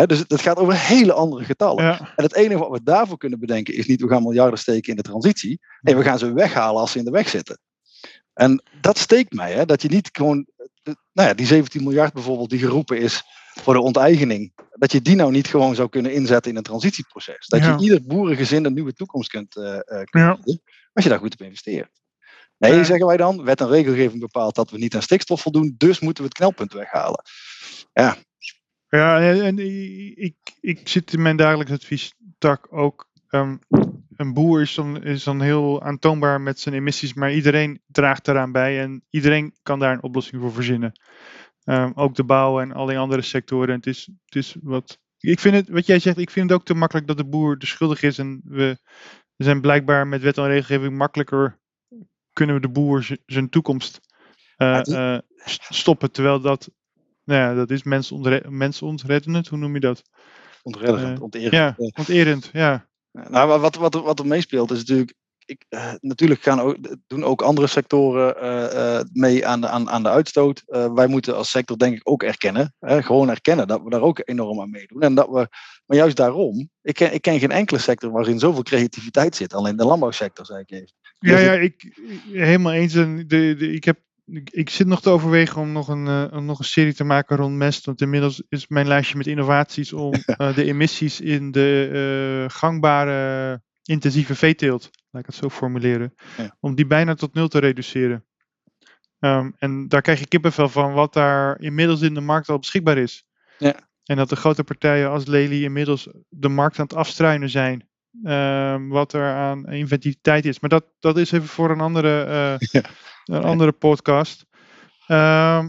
Dus het gaat over hele andere getallen. ja, En het enige wat we daarvoor kunnen bedenken is niet we gaan miljarden steken in de transitie. Nee, we gaan ze weghalen als ze in de weg zitten. En dat steekt mij, hè, dat je niet gewoon, nou ja, die 17 miljard bijvoorbeeld die geroepen is voor de onteigening, dat je die nou niet gewoon zou kunnen inzetten in een transitieproces. Dat Ja. je ieder boerengezin een nieuwe toekomst kunt, kunt Ja. bieden, als je daar goed op investeert. Nee, Ja. zeggen wij dan, wet en regelgeving bepaalt dat we niet aan stikstof voldoen, dus moeten we het knelpunt weghalen. ja en, en ik, ik zit in mijn dagelijks adviestak ook. ehm, een boer is dan, is dan heel aantoonbaar met zijn emissies, maar iedereen draagt daaraan bij en iedereen kan daar een oplossing voor verzinnen. Ehm, ook de bouw en al die andere sectoren. Het is, het is wat. Ik vind het, wat jij zegt, ik vind het ook te makkelijk dat de boer de schuldig is. En we, we zijn blijkbaar met wet en regelgeving makkelijker. Kunnen we de boer zijn toekomst eh, Ja, eh, st- stoppen? Terwijl dat, nou ja, dat is mensontre- mensonreddend. Hoe noem je dat? Ontreddend, Eh, onterend. Ja, onterend. Ja, Nou, wat- wat, wat, er, meespeelt is natuurlijk. Ik, eh, natuurlijk gaan ook, doen ook andere sectoren eh, mee aan de, aan, aan de uitstoot. Wij moeten als sector denk ik ook erkennen. Hè, gewoon erkennen dat we daar ook enorm aan meedoen. En dat we, maar juist daarom, ik ken, ik ken geen enkele sector waarin zoveel creativiteit zit. Alleen de landbouwsector, zei ik even. ja, ja ik, ik- helemaal eens. En de, de, ik, heb, ik, ik zit nog te overwegen om nog een, eh, om nog een serie te maken rond mest. Want inmiddels is mijn lijstje met innovaties om eh, de emissies in de eh, gangbare intensieve veeteelt, laat ik het zo formuleren, Ja. om die bijna tot nul te reduceren. Ehm, en daar krijg je kippenvel van wat daar inmiddels in de markt al beschikbaar is. Ja. En dat de grote partijen als Lely inmiddels de markt aan het afstruinen zijn. Ehm, wat er aan inventiviteit is. Maar dat, dat is even voor een andere, eh, Ja. een andere podcast. Ehm,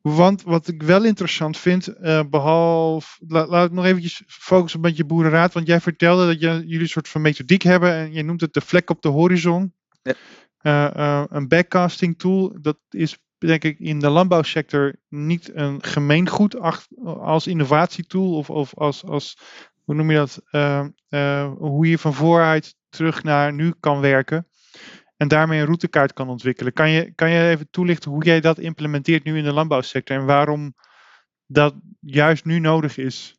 want wat ik wel interessant vind, eh, behalve. la- laat ik nog eventjes focussen op je boerenraad. Want jij vertelde dat je, jullie een soort van methodiek hebben. En je noemt het de vlek op de horizon. Ja. Eh, een backcasting tool. Dat is denk ik in de landbouwsector niet een gemeengoed als innovatietool. Of, of als, als, hoe noem je dat? Eh, eh, hoe je van vooruit terug naar nu kan werken. En daarmee een routekaart kan ontwikkelen. Kan je, kan je even toelichten hoe jij dat implementeert nu in de landbouwsector en waarom dat juist nu nodig is?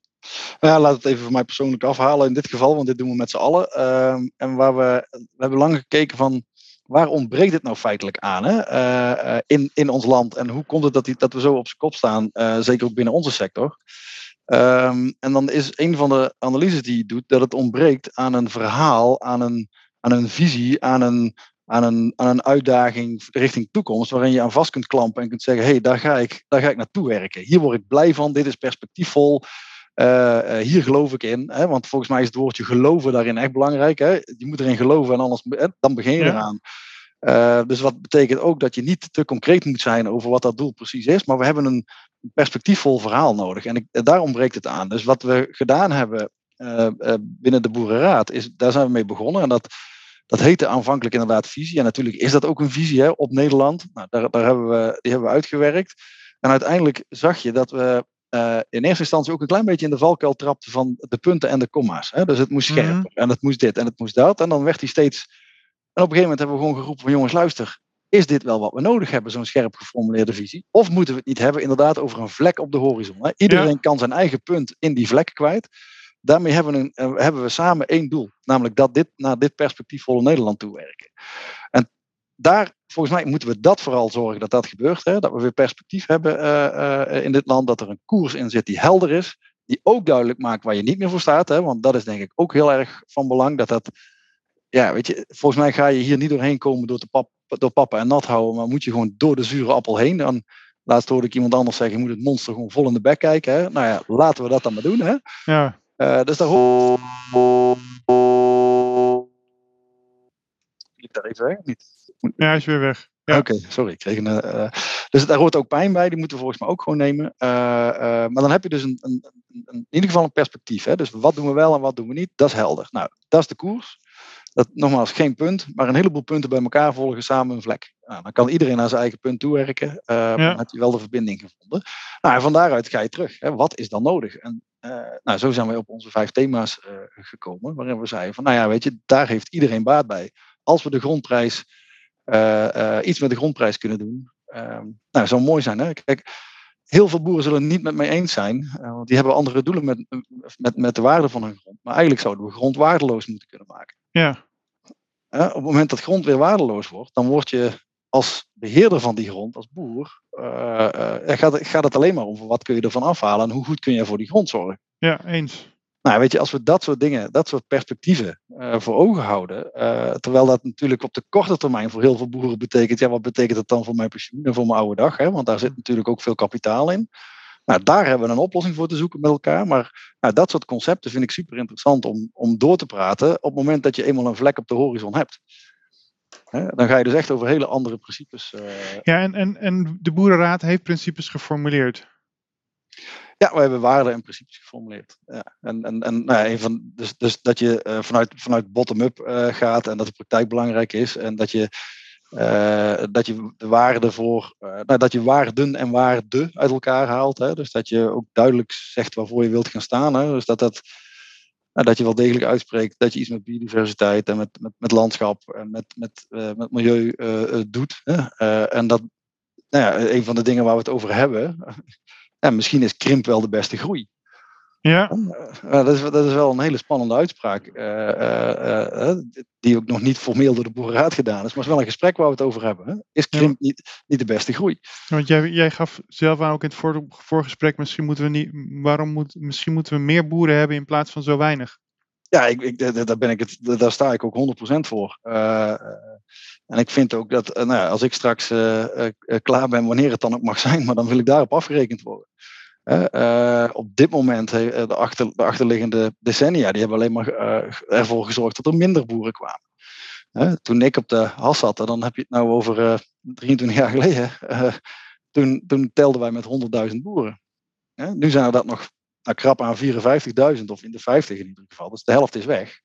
Nou laat het even voor mij persoonlijk afhalen in dit geval, want dit doen we met z'n allen. Ehm, en waar we, we hebben lang gekeken van waar ontbreekt het nou feitelijk aan hè? eh, eh, in, in ons land en hoe komt het dat, die, dat we zo op zijn kop staan, zeker ook binnen onze sector. Ehm, en dan is een van de analyses die je doet dat het ontbreekt aan een verhaal, aan een, aan een visie, aan een, aan, een, aan een uitdaging richting toekomst, waarin je aan vast kunt klampen en kunt zeggen, hé, hey, daar, ga ik, daar ga ik naartoe werken. Hier word ik blij van, dit is perspectiefvol. Uh, hier geloof ik in. Hè? Want volgens mij is het woordje geloven daarin echt belangrijk. Hè? Je moet erin geloven en anders hè? dan begin je ja. Uh, dus wat betekent ook dat je niet te concreet moet zijn over wat dat doel precies is. Maar we hebben een perspectiefvol verhaal nodig. En ik, daar ontbreekt het aan. Dus wat we gedaan hebben uh, binnen de Boerenraad, is, daar zijn we mee begonnen. En dat, dat heette aanvankelijk inderdaad visie. En natuurlijk is dat ook een visie hè, op Nederland. Nou, daar, daar hebben we, die hebben we uitgewerkt. En uiteindelijk zag je dat we uh, in eerste instantie ook een klein beetje in de valkuil trapte van de punten en de komma's. Hè? Dus het moest scherper mm -hmm. en het moest dit en het moest dat. En dan werd hij steeds. En op een gegeven moment hebben we gewoon geroepen van jongens, luister, is dit wel wat we nodig hebben, zo'n scherp geformuleerde visie? Of moeten we het niet hebben, inderdaad, over een vlek op de horizon? Hè? Iedereen ja. kan zijn eigen punt in die vlek kwijt. Daarmee hebben we, een, uh, hebben we samen één doel, namelijk dat dit naar dit perspectiefvolle Nederland toe werken. En daar, volgens mij, moeten we dat vooral zorgen dat dat gebeurt. Hè? Dat we weer perspectief hebben uh, uh, in dit land. Dat er een koers in zit die helder is. Die ook duidelijk maakt waar je niet meer voor staat. Hè? Want dat is denk ik ook heel erg van belang. Dat dat, ja, weet je, volgens mij ga je hier niet doorheen komen door, te pap, door papa en nat houden. Maar moet je gewoon door de zure appel heen. Dan, laatst hoorde ik iemand anders zeggen, je moet het monster gewoon vol in de bek kijken. Hè? Nou ja, laten we dat dan maar doen. Hè? Ja. Uh, dus daar hoort... Ik daar even weg, niet? Ja, hij is weer weg. Ja. Oké, okay, sorry. Ik kreeg een, uh, dus daar hoort ook pijn bij. Die moeten we volgens mij ook gewoon nemen. Uh, uh, maar dan heb je dus een, een, een, in ieder geval een perspectief. Hè? Dus wat doen we wel en wat doen we niet? Dat is helder. Nou, dat is de koers. Dat nogmaals geen punt, maar een heleboel punten bij elkaar volgen samen een vlek. Nou, dan kan iedereen naar zijn eigen punt toewerken. Ja. Dan heb je wel de verbinding gevonden. Nou, en van daaruit ga je terug. Hè? Wat is dan nodig? En nou, zo zijn we op onze vijf thema's gekomen. Waarin we zeiden van, nou ja, weet je, daar heeft iedereen baat bij. Als we de grondprijs uh, uh, iets met de grondprijs kunnen doen. Uh, nou, zou mooi zijn. Hè? Kijk, heel veel boeren zullen het niet met mij eens zijn, uh, want die hebben andere doelen met, met, met de waarde van hun grond. Maar eigenlijk zouden we grond waardeloos moeten kunnen maken. Ja. Op het moment dat grond weer waardeloos wordt, dan word je als beheerder van die grond, als boer, gaat, gaat het alleen maar over wat kun je ervan afhalen en hoe goed kun je voor die grond zorgen. Ja, eens. Nou, weet je, als we dat soort dingen, dat soort perspectieven uh, voor ogen houden, uh, terwijl dat natuurlijk op de korte termijn voor heel veel boeren betekent, ja, wat betekent dat dan voor mijn pensioen en voor mijn oude dag? Hè? Want daar zit natuurlijk ook veel kapitaal in. Nou, daar hebben we een oplossing voor te zoeken met elkaar. Maar nou, dat soort concepten vind ik super interessant om, om door te praten op het moment dat je eenmaal een vlek op de horizon hebt. Hè? Dan ga je dus echt over hele andere principes. Uh... Ja, en, en, en de Boerenraad heeft principes geformuleerd. Ja, we hebben waarden en principes geformuleerd. Ja. En, en, en nou ja, een van, dus, dus dat je uh, vanuit, vanuit bottom-up uh, gaat en dat de praktijk belangrijk is. En dat je, uh, dat je de waarden voor, nou, dat je waarden en waarden uit elkaar haalt. Hè? Dus dat je ook duidelijk zegt waarvoor je wilt gaan staan. Hè? Dus dat, dat, nou, dat je wel degelijk uitspreekt dat je iets met biodiversiteit en met, met, met landschap en met, met, met milieu doet. Hè? en dat, nou ja, een van de dingen waar we het over hebben. Ja, misschien is krimp wel de beste groei. Ja. Uh, dat, is, dat is wel een hele spannende uitspraak. Uh, uh, die ook nog niet formeel door de boerenraad gedaan is. Maar het is wel een gesprek waar we het over hebben. Hè? Is krimp ja. niet, niet de beste groei? Want jij, jij gaf zelf aan ook in het voor, voorgesprek. Misschien moeten we niet. Waarom moet, misschien moeten we meer boeren hebben in plaats van zo weinig? ja, ik, ik, daar, ben ik het, daar sta ik ook 100% voor. en ik vind ook dat nou ja, als ik straks klaar ben, wanneer het dan ook mag zijn, maar dan wil ik daarop afgerekend worden. Op dit moment, de, achter, de achterliggende decennia, die hebben alleen maar ervoor gezorgd dat er minder boeren kwamen toen ik op de has zat, dan heb je het nou over uh, eh, 23 jaar geleden. Toen, toen telden wij met 100.000 boeren. nu zijn er dat nog nou, krap aan 54.000 of in de 50 in ieder geval. Dus de helft is weg.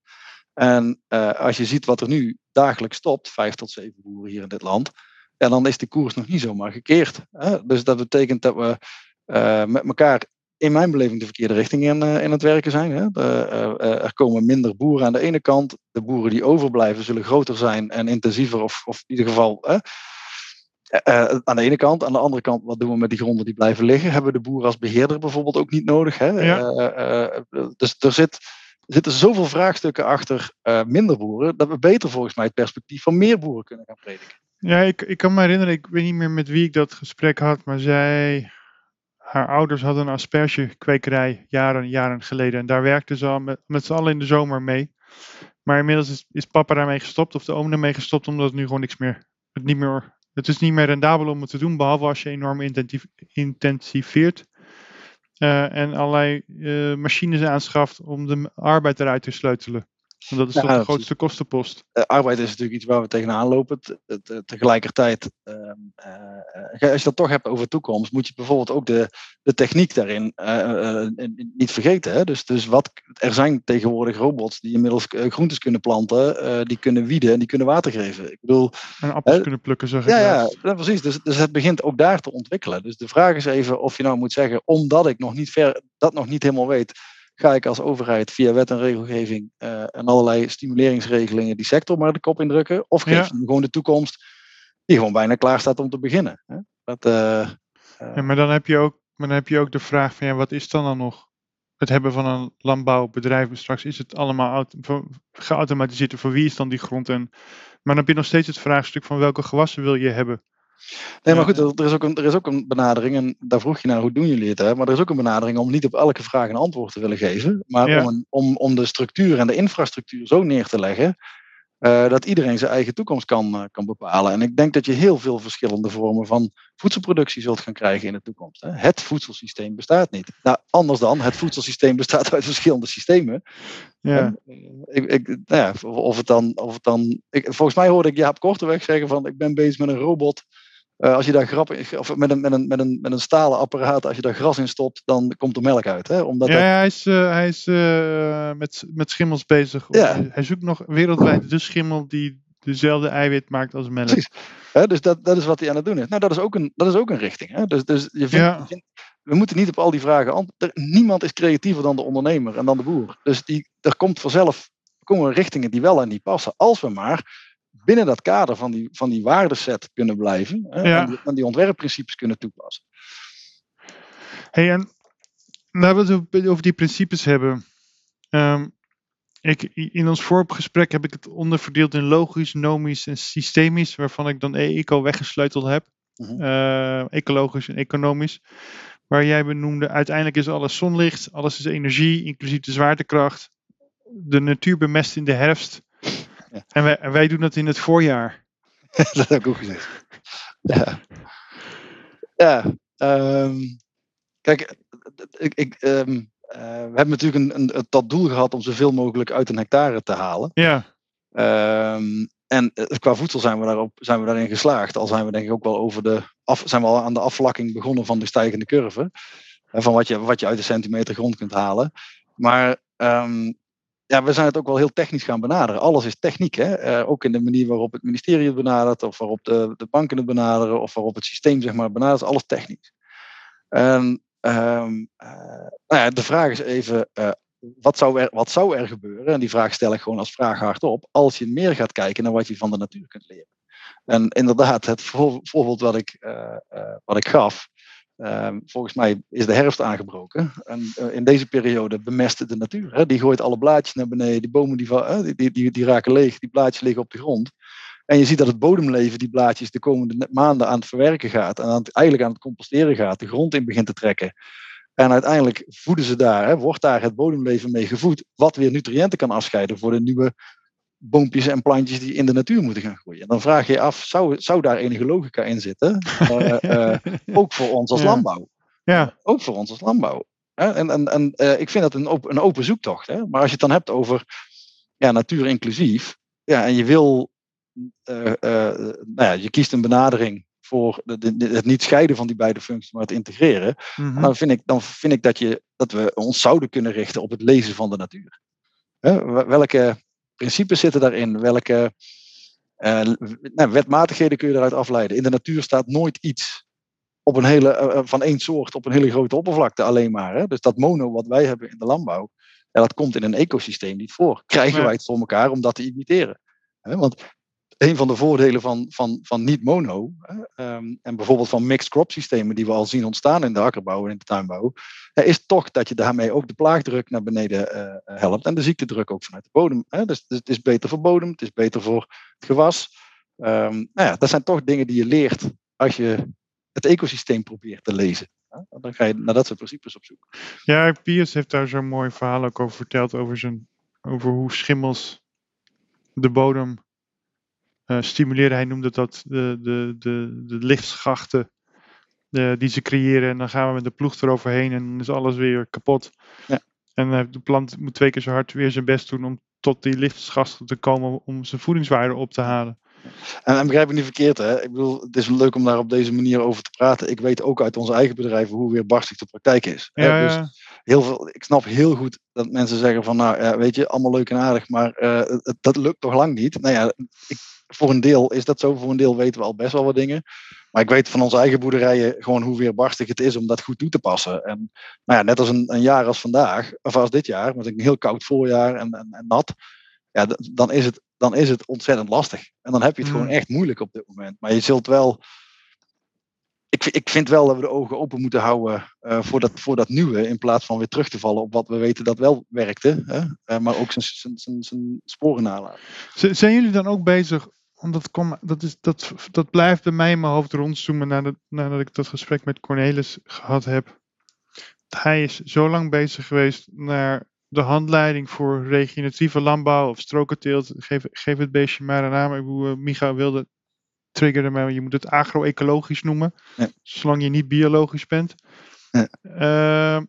En als je ziet wat er nu dagelijks stopt, 5 tot 7 boeren hier in dit land, en dan is de koers nog niet zomaar gekeerd. Dus dat betekent dat we met elkaar in mijn beleving de verkeerde richting in, uh, in het werken zijn. Hè. De, uh, er komen minder boeren aan de ene kant. De boeren die overblijven zullen groter zijn en intensiever, of, of in ieder geval aan de ene kant. Aan de andere kant, wat doen we met die gronden die blijven liggen? Hebben we de boeren als beheerder bijvoorbeeld ook niet nodig? Hè? dus er zit, zitten zoveel vraagstukken achter minder boeren, dat we beter volgens mij het perspectief van meer boeren kunnen gaan prediken. Ja, ik, ik kan me herinneren, ik weet niet meer met wie ik dat gesprek had, maar zij haar ouders hadden een aspergekwekerij jaren jaren geleden. En daar werkten ze al met, met z'n allen in de zomer mee. Maar inmiddels is, is papa daarmee gestopt of de oom daarmee gestopt omdat het nu gewoon niks meer, het niet meer, het is niet meer rendabel om het te doen, behalve als je enorm intensiveert. Uh, en allerlei uh, machines aanschaft om de arbeid eruit te sleutelen. Dat is toch de grootste kostenpost. Uh, arbeid is natuurlijk iets waar we tegenaan lopen. tegelijkertijd, ehm, uh, als je dat toch hebt over toekomst, moet je bijvoorbeeld ook de, de techniek daarin niet vergeten. Hè? Dus, dus wat, er zijn tegenwoordig robots die inmiddels groentes kunnen planten, die kunnen wieden en die kunnen water geven. Ik bedoel, en appels kunnen plukken, zeg ja, ja, ja, precies. Dus, dus het begint ook daar te ontwikkelen. Dus de vraag is even of je nou moet zeggen, omdat ik nog niet ver, dat nog niet helemaal weet ga ik als overheid via wet en regelgeving uh, en allerlei stimuleringsregelingen die sector maar de kop indrukken? Of geef je gewoon de toekomst die gewoon bijna klaar staat om te beginnen? Hè? Dat, uh, ja, maar dan heb, je ook, maar dan heb je ook de vraag van ja, wat is dan dan nog? Het hebben van een landbouwbedrijf straks, is het allemaal geautomatiseerd? Voor wie is dan die grond? En, maar dan heb je nog steeds het vraagstuk van welke gewassen wil je hebben? Nee, maar goed, er is, ook een, er is ook een benadering, en daar vroeg je naar hoe doen jullie het, hè? maar er is ook een benadering om niet op elke vraag een antwoord te willen geven, maar om, om, om de structuur en de infrastructuur zo neer te leggen uh, dat iedereen zijn eigen toekomst kan, uh, kan bepalen. En ik denk dat je heel veel verschillende vormen van voedselproductie zult gaan krijgen in de toekomst. Hè? Het voedselsysteem bestaat niet. Nou, anders dan, het voedselsysteem bestaat uit verschillende systemen. Ja. Uh, ik, ik, nou ja, of het dan, of het dan ik, volgens mij hoorde ik Jaap Korteweg zeggen van ik ben bezig met een robot uh, als je daar grap in, of met een, met, een, met, een, met een stalen apparaat, als je daar gras in stopt, dan komt er melk uit. Hè? Omdat ja, dat... hij is, uh, hij is uh, met, met schimmels bezig. Ja. Hij zoekt nog wereldwijd de schimmel die dezelfde eiwit maakt als melk. Precies. Hè, dus dat, dat is wat hij aan het doen is. Nou, dat is ook een, dat is ook een richting. Hè? Dus, dus je vindt, ja. we moeten niet op al die vragen antwoorden. Niemand is creatiever dan de ondernemer en dan de boer. Dus die, er komt vanzelf komen richtingen die wel aan die passen. Als we maar binnen dat kader van die, van die waardeset kunnen blijven hè, en, die, die ontwerpprincipes kunnen toepassen. Hey, en laten we het over die principes hebben. Um, ik, in ons voorgesprek heb ik het onderverdeeld in logisch, nomisch en systemisch, waarvan ik dan eco weggesleuteld heb. Uh ecologisch en economisch. Waar jij benoemde, uiteindelijk is alles zonlicht, alles is energie, inclusief de zwaartekracht. De natuur bemest in de herfst. En, wij, wij doen dat in het voorjaar. dat heb ik ook gezegd. Ja. Ja. Um, kijk, ik, ik, um, uh, we hebben natuurlijk een, een, dat doel gehad om zoveel mogelijk uit een hectare te halen. Ja. Um, en uh, qua voedsel zijn we, daarop, zijn we daarin geslaagd. Al zijn we denk ik ook wel over de af, zijn we al aan de afvlakking begonnen van de stijgende curve. Van wat je, wat je uit een centimeter grond kunt halen. Maar um, ja, we zijn het ook wel heel technisch gaan benaderen. Alles is techniek, hè? Uh, ook in de manier waarop het ministerie het benadert, of waarop de, de banken het benaderen, of waarop het systeem zeg maar, benadert, alles technisch. En um, uh, nou ja, de vraag is even, uh, wat, zou er, wat zou er gebeuren? En die vraag stel ik gewoon als vraag hardop, als je meer gaat kijken naar wat je van de natuur kunt leren. En inderdaad, het voorbeeld wat ik, wat ik gaf, Ehm, volgens mij is de herfst aangebroken. En uh, in deze periode bemest de natuur. Hè? Die gooit alle blaadjes naar beneden. Die bomen die, die, die, die, raken leeg. Die blaadjes liggen op de grond. En je ziet dat het bodemleven die blaadjes de komende maanden aan het verwerken gaat. En aan het, eigenlijk aan het composteren gaat. De grond in begint te trekken. En uiteindelijk voeden ze daar, hè, wordt daar het bodemleven mee gevoed, wat weer nutriënten kan afscheiden voor de nieuwe boompjes en plantjes die in de natuur moeten gaan groeien. En dan vraag je je af, zou, zou daar enige logica in zitten? Uh, ook voor ons als landbouw. Ja. Ook voor ons als landbouw. En, en, en uh, ik vind dat een open, een open zoektocht. Hè? Maar als je het dan hebt over ja, natuur inclusief, ja, en je wil, nou ja, je kiest een benadering voor de, de, het niet scheiden van die beide functies, maar het integreren. Mm -hmm. dan, vind ik, dan vind ik dat, je, dat we ons zouden kunnen richten op het lezen van de natuur. welke principes zitten daarin? Welke uh, nou, wetmatigheden kun je eruit afleiden? In de natuur staat nooit iets op een hele, uh, van één soort op een hele grote oppervlakte alleen maar. Hè? Dus dat mono wat wij hebben in de landbouw, ja, dat komt in een ecosysteem niet voor. Krijgen wij het voor elkaar om dat te imiteren? Hè? Want een van de voordelen van, van, van niet-mono um, en bijvoorbeeld van mixed crop systemen die we al zien ontstaan in de akkerbouw en in de tuinbouw, is toch dat je daarmee ook de plaagdruk naar beneden uh, helpt en de ziektedruk ook vanuit de bodem. Hè? Dus, dus, het is beter voor bodem, het is beter voor het gewas. Um, nou ja, dat zijn toch dingen die je leert als je het ecosysteem probeert te lezen. Dan ga je naar dat soort principes op zoek. Ja, Piers heeft daar zo'n mooi verhaal ook over verteld over, zijn, over hoe schimmels de bodem stimuleren. Hij noemde dat de, de, de, de lichtschachten uh, die ze creëren. En dan gaan we met de ploeg eroverheen en dan is alles weer kapot. Ja. En uh, de plant moet twee keer zo hard weer zijn best doen om tot die lichtschachten te komen om zijn voedingswaarde op te halen. En, en begrijp me niet verkeerd, hè? Ik bedoel, het is leuk om daar op deze manier over te praten. Ik weet ook uit onze eigen bedrijven hoe weerbarstig de praktijk is. Ja? Dus heel veel, ik snap heel goed dat mensen zeggen van, nou, ja, weet je, allemaal leuk en aardig, maar uh, dat lukt toch lang niet. Nou ja, ik, voor een deel is dat zo, voor een deel weten we al best wel wat dingen. Maar ik weet van onze eigen boerderijen gewoon hoe weerbarstig het is om dat goed toe te passen. En nou ja, net als een, een jaar als vandaag, of als dit jaar, met een heel koud voorjaar en, en, en nat, ja, dan, is het, dan is het ontzettend lastig. En dan heb je het mm. gewoon echt moeilijk op dit moment. Maar je zult wel. Ik, ik vind wel dat we de ogen open moeten houden uh, voor, dat, voor dat nieuwe, in plaats van weer terug te vallen op wat we weten dat wel werkte, hè? Uh, maar ook zijn sporen nalaten. Zijn jullie dan ook bezig want dat, kom, dat, is, dat, dat blijft bij mij in mijn hoofd rondzoomen nadat, nadat ik dat gesprek met Cornelis gehad heb. Hij is zo lang bezig geweest naar de handleiding voor regeneratieve landbouw of strokenteelt. Geef, geef het beestje maar een naam. Hoe uh, Micha wilde triggeren, maar je moet het agro-ecologisch noemen. Ja. Zolang je niet biologisch bent. Ja. Uh,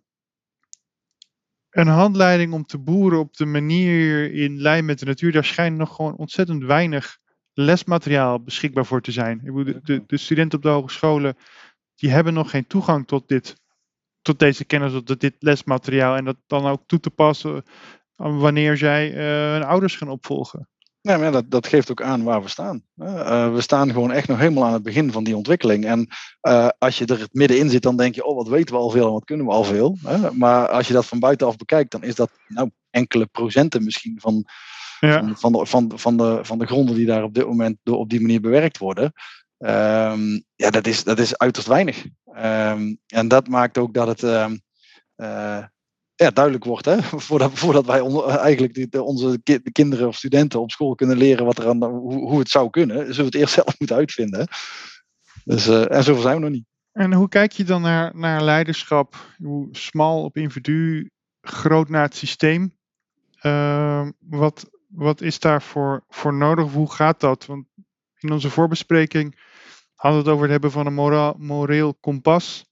een handleiding om te boeren op de manier in lijn met de natuur, daar schijnt nog gewoon ontzettend weinig lesmateriaal beschikbaar voor te zijn. De, de, de, studenten op de hogescholen die hebben nog geen toegang tot, dit, tot deze kennis, tot dit lesmateriaal. En dat dan ook toe te passen wanneer zij uh, hun ouders gaan opvolgen. Nee, maar dat, dat geeft ook aan waar we staan. Uh, we staan gewoon echt nog helemaal aan het begin van die ontwikkeling. En uh, als je er middenin zit, dan denk je, oh, wat weten we al veel en wat kunnen we al veel. maar als je dat van buitenaf bekijkt, dan is dat nou, enkele procenten misschien van, ja. van, de, van, van, de, van de gronden die daar op dit moment door, op die manier bewerkt worden. Um, ja, dat is, dat is uiterst weinig. Um, en dat maakt ook dat het um, uh, ja, duidelijk wordt, hè? Voordat, voordat wij on, eigenlijk die, onze ki de kinderen of studenten op school kunnen leren wat er aan, hoe, hoe het zou kunnen, zullen we het eerst zelf moeten uitvinden. Dus, uh, en zover zijn we nog niet. En hoe kijk je dan naar, naar leiderschap? Hoe smal op individu, groot naar het systeem? Uh, wat, wat is daarvoor voor nodig? Hoe gaat dat? Want in onze voorbespreking hadden we het over het hebben van een mora moreel kompas.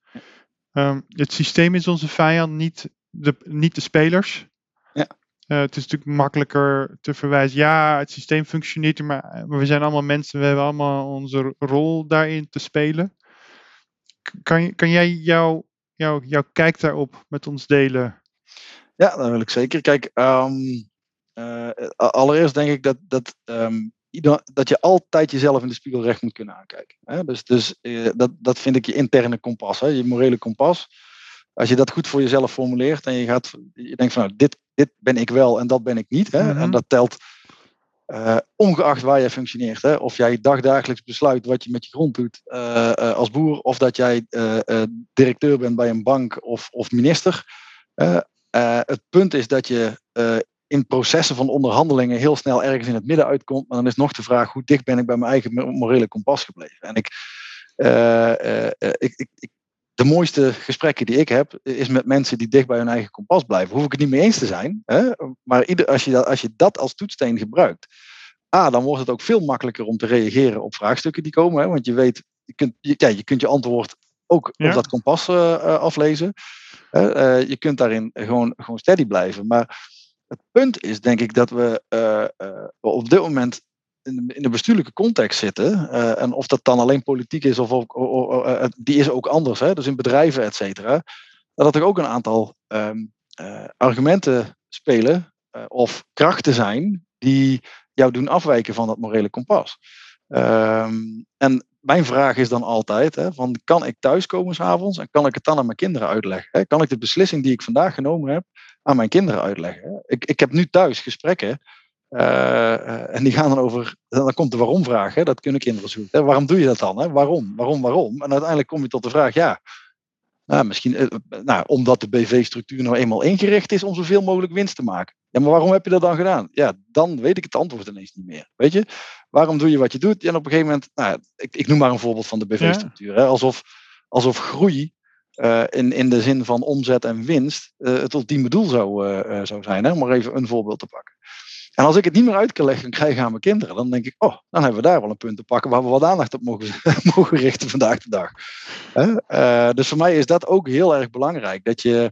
Um, het systeem is onze vijand, niet de, niet de spelers. Ja. Uh, het is natuurlijk makkelijker te verwijzen. Ja, het systeem functioneert, maar we zijn allemaal mensen. We hebben allemaal onze rol daarin te spelen. Kan, kan jij jouw jou, jou kijk daarop met ons delen? Ja, dat wil ik zeker. Kijk, um, uh, allereerst denk ik dat, dat, um, dat je altijd jezelf in de spiegel recht moet kunnen aankijken. Hè? Dus, dus uh, dat, dat vind ik je interne kompas, hè? je morele kompas. Als je dat goed voor jezelf formuleert en je, gaat, je denkt van nou, dit, dit ben ik wel en dat ben ik niet. Hè? Mhm. En dat telt uh, ongeacht waar je functioneert. Hè? Of jij dagdagelijks besluit wat je met je grond doet als boer, of dat jij directeur bent bij een bank of, of minister. het punt is dat je in processen van onderhandelingen heel snel ergens in het midden uitkomt. Maar dan is nog de vraag, hoe dicht ben ik bij mijn eigen morele kompas gebleven? En ik, ik, ik, ik de mooiste gesprekken die ik heb, is met mensen die dicht bij hun eigen kompas blijven. Hoef ik het niet mee eens te zijn, hè? maar ieder, als, je dat, als je dat als toetssteen gebruikt, A, dan wordt het ook veel makkelijker om te reageren op vraagstukken die komen. Hè? Want je weet, je kunt je, ja, je, kunt je antwoord ook op dat kompas uh, aflezen. Uh, je kunt daarin gewoon, gewoon steady blijven. Maar het punt is, denk ik, dat we uh, op dit moment in de, in de bestuurlijke context zitten. en of dat dan alleen politiek is, of, die is ook anders. Hè? Dus in bedrijven, et cetera. Dat er ook een aantal um, argumenten spelen of krachten zijn die jou doen afwijken van dat morele kompas. Um, en mijn vraag is dan altijd: hè, van, kan ik thuiskomen s'avonds en kan ik het dan aan mijn kinderen uitleggen? Kan ik de beslissing die ik vandaag genomen heb aan mijn kinderen uitleggen? Ik, ik heb nu thuis gesprekken uh, en die gaan dan over, dan komt de waarom-vraag. Dat kunnen kinderen zoeken. Hè? Waarom doe je dat dan? Hè? Waarom? Waarom? Waarom? En uiteindelijk kom je tot de vraag: ja, nou, misschien uh, nou, omdat de BV-structuur nou eenmaal ingericht is om zoveel mogelijk winst te maken. Ja, maar waarom heb je dat dan gedaan? Ja, dan weet ik het antwoord ineens niet meer. Weet je, waarom doe je wat je doet? En op een gegeven moment, nou, ik, ik noem maar een voorbeeld van de BV-structuur. Alsof, alsof groei uh, in, in de zin van omzet en winst uh, het ultieme doel zou, uh, zou zijn. Hè? Om maar even een voorbeeld te pakken. En als ik het niet meer uit kan leggen krijgen aan mijn kinderen, dan denk ik, oh, dan hebben we daar wel een punt te pakken waar we wat aandacht op mogen, mogen richten vandaag de dag. Uh, dus voor mij is dat ook heel erg belangrijk. Dat je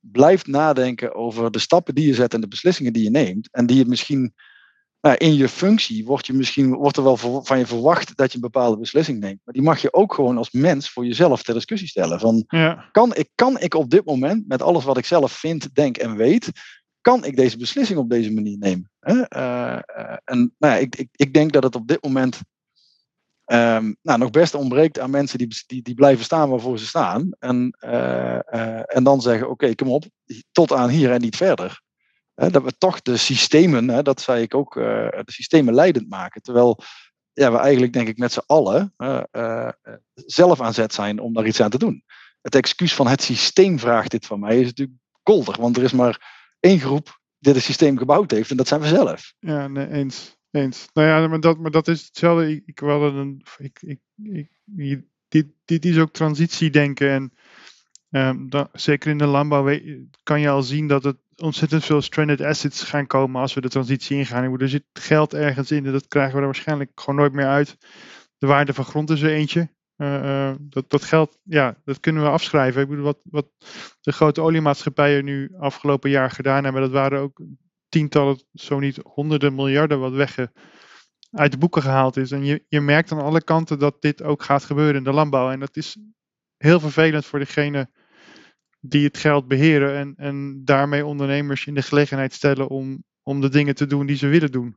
blijft nadenken over de stappen die je zet en de beslissingen die je neemt. En die je misschien nou, in je functie wordt, je misschien, wordt er wel van je verwacht dat je een bepaalde beslissing neemt. Maar die mag je ook gewoon als mens voor jezelf ter discussie stellen. Van, ja. kan, ik, kan ik op dit moment, met alles wat ik zelf vind, denk en weet, kan ik deze beslissing op deze manier nemen? Uh, uh, en nou ja, ik, ik, ik denk dat het op dit moment um, nou, nog best ontbreekt aan mensen die, die, die blijven staan waarvoor ze staan. En, uh, en dan zeggen, oké, okay, kom op, tot aan hier en niet verder. Dat we toch de systemen, dat zei ik ook, de systemen leidend maken. Terwijl ja, we eigenlijk, denk ik, met z'n allen zelf aan zet zijn om daar iets aan te doen. Het excuus van het systeem vraagt dit van mij is natuurlijk kolder, want er is maar één groep die het systeem gebouwd heeft en dat zijn we zelf. Ja, nee, eens. Eens. Nou ja, maar dat, maar dat is hetzelfde. Ik, ik, wel een, ik, ik, ik, dit, dit is ook transitiedenken. En dan, zeker in de landbouw kan je al zien dat het ontzettend veel stranded assets gaan komen als we de transitie ingaan. Er zit geld ergens in en dat krijgen we er waarschijnlijk gewoon nooit meer uit. De waarde van grond is er eentje. Uh, uh, dat, dat geld, ja, dat kunnen we afschrijven. Ik bedoel, wat, wat de grote oliemaatschappijen nu afgelopen jaar gedaan hebben, dat waren ook tientallen, zo niet honderden miljarden wat weg uit de boeken gehaald is. En je, je merkt aan alle kanten dat dit ook gaat gebeuren in de landbouw. En dat is heel vervelend voor degene die het geld beheren en, en daarmee ondernemers in de gelegenheid stellen om, om de dingen te doen die ze willen doen.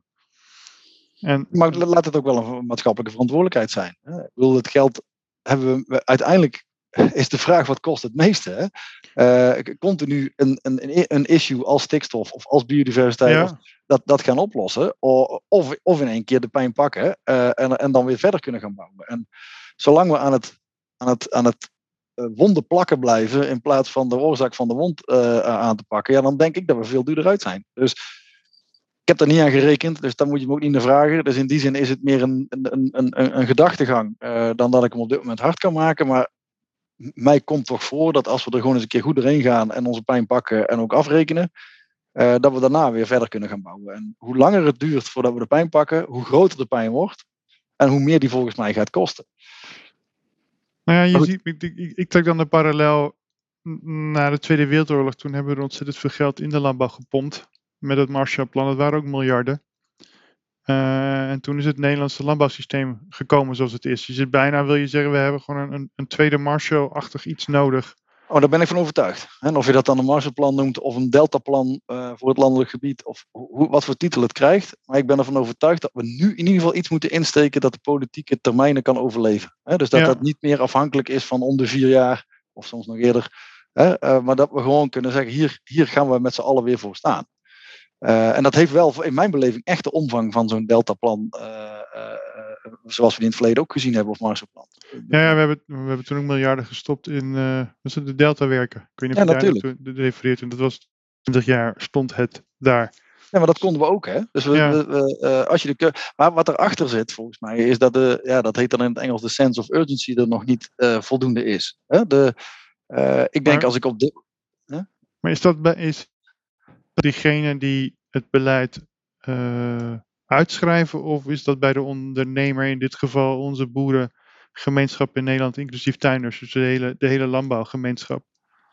En, maar laat het ook wel een maatschappelijke verantwoordelijkheid zijn. Ik bedoel, het geld hebben we uiteindelijk is de vraag wat kost het meeste. Hè? Uh, continu een, een, een issue als stikstof of als biodiversiteit dat, dat gaan oplossen. Of, of in één keer de pijn pakken uh, en, en dan weer verder kunnen gaan bouwen. En zolang we aan het, aan het, aan het wonden plakken blijven in plaats van de oorzaak van de wond aan te pakken, ja, dan denk ik dat we veel duurder uit zijn. Dus ik heb daar niet aan gerekend, dus dan moet je me ook niet naar vragen. Dus in die zin is het meer een, een, een, een gedachtegang dan dat ik hem op dit moment hard kan maken. Maar mij komt toch voor dat als we er gewoon eens een keer goed doorheen gaan en onze pijn pakken en ook afrekenen, dat we daarna weer verder kunnen gaan bouwen. En hoe langer het duurt voordat we de pijn pakken, hoe groter de pijn wordt en hoe meer die volgens mij gaat kosten. Nou ja, je ziet, ik, ik, ik, trek dan de parallel naar de Tweede Wereldoorlog. Toen hebben we ontzettend veel geld in de landbouw gepompt met het Marshallplan. Dat waren ook miljarden. Uh, en toen is het Nederlandse landbouwsysteem gekomen zoals het is. Je zit bijna, wil je zeggen, we hebben gewoon een, een tweede Marshall-achtig iets nodig. Oh, daar ben ik van overtuigd. En of je dat dan een Marshallplan noemt of een Deltaplan uh, voor het landelijk gebied, of hoe, wat voor titel het krijgt. Maar ik ben ervan overtuigd dat we nu in ieder geval iets moeten insteken dat de politieke termijnen kan overleven. Dus dat ja. dat niet meer afhankelijk is van om de vier jaar, of soms nog eerder. He, uh, maar dat we gewoon kunnen zeggen, hier, hier gaan we met z'n allen weer voor staan. Uh, en dat heeft wel in mijn beleving echt de omvang van zo'n deltaplan, zoals we in het verleden ook gezien hebben, of Marshallplan. Ja, ja we, hebben, we hebben toen ook miljarden gestopt in uh, de delta werken. Kun je ja, natuurlijk. Toen, refereert en dat was 20 jaar stond het daar. Ja, maar dat konden we ook, hè? Dus we, Ja. we- we, eh, als je de maar wat erachter zit, volgens mij, is dat de, ja, dat heet dan in het Engels de sense of urgency er nog niet eh, voldoende is. Hè? De, eh, ik denk Maar- als ik op dit. Maar is dat bij, is diegene die het beleid eh, uitschrijven, of is dat bij de ondernemer, in dit geval onze boerengemeenschap in Nederland, inclusief tuinders, dus de hele, de hele landbouwgemeenschap?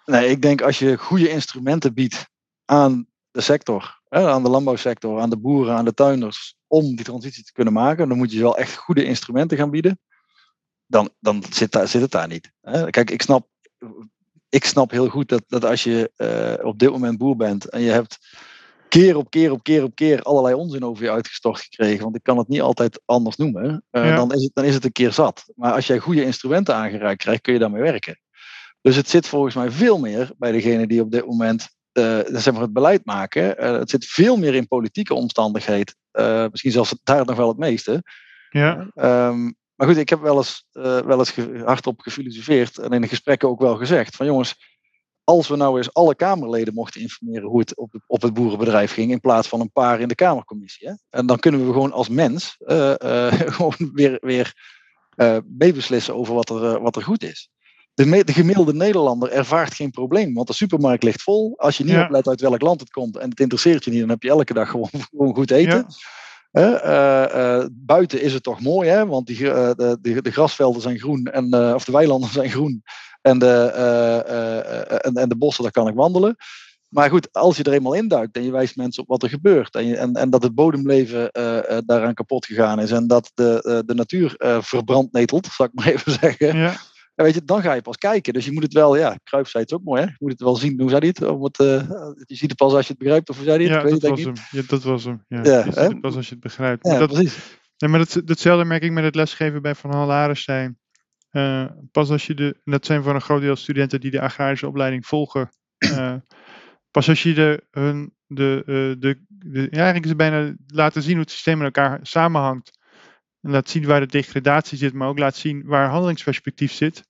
Nee, ik denk als je goede instrumenten biedt aan de sector, hè, aan de landbouwsector, aan de boeren, aan de tuinders, om die transitie te kunnen maken, dan moet je wel echt goede instrumenten gaan bieden. Dan, dan zit, daar, zit het daar niet. Hè. Kijk, ik snap, ik snap heel goed dat, dat als je eh, op dit moment boer bent en je hebt keer op keer op keer op keer allerlei onzin over je uitgestort gekregen, want ik kan het niet altijd anders noemen, eh, Ja. dan, is het, dan is het een keer zat. Maar als jij goede instrumenten aangereikt krijgt, kun je daarmee werken. Dus het zit volgens mij veel meer bij degene die op dit moment eh, zeg maar het beleid maken. Eh, het zit veel meer in politieke omstandigheden. Eh, misschien zelfs daar nog wel het meeste. Ja, Ehm, maar goed, ik heb wel eens, wel eens hardop gefilosofeerd en in de gesprekken ook wel gezegd: van jongens, als we nou eens alle Kamerleden mochten informeren hoe het op, het- op het boerenbedrijf ging, in plaats van een paar in de Kamercommissie. Hè? En dan kunnen we gewoon als mens eh, eh, gewoon weer, weer eh, meebeslissen over wat er, wat er goed is. De, de gemiddelde Nederlander ervaart geen probleem, want de supermarkt ligt vol. Als je niet Ja. oplet uit welk land het komt en het interesseert je niet, dan heb je elke dag gewoon, gewoon goed eten. Ja. Buiten is het toch mooi, hè? want die, de, de, de grasvelden zijn groen, en, of de weilanden zijn groen. En de, eh, eh, eh, en, en de bossen, daar kan ik wandelen. Maar goed, als je er eenmaal induikt en je wijst mensen op wat er gebeurt. En, je, en, en dat het bodemleven daaraan kapot gegaan is. En dat de, de natuur verbrandnetelt, zal ik maar even zeggen. ja, En weet je, dan ga je pas kijken. Dus je moet het wel, ja, Kruip zei het ook mooi, hè? Je moet het wel zien. Hoe zei hij het? Om het je ziet het pas als je het begrijpt, of hoe zei hij het? ja dat was hem. Ja, dat was hem. Ja, Ja, Je ziet het pas als je het begrijpt. Ja, dat, precies. Nee, maar dat, datzelfde merk ik met het lesgeven bij Van Hal Arenstein. Eh, pas als je de, dat zijn voor een groot deel studenten die de agrarische opleiding volgen. eh, pas als je de, hun, de, eh, de, de, ja, eigenlijk is bijna laten zien hoe het systeem met elkaar samenhangt. En laat zien waar de degradatie zit, maar ook laat zien waar handelingsperspectief zit.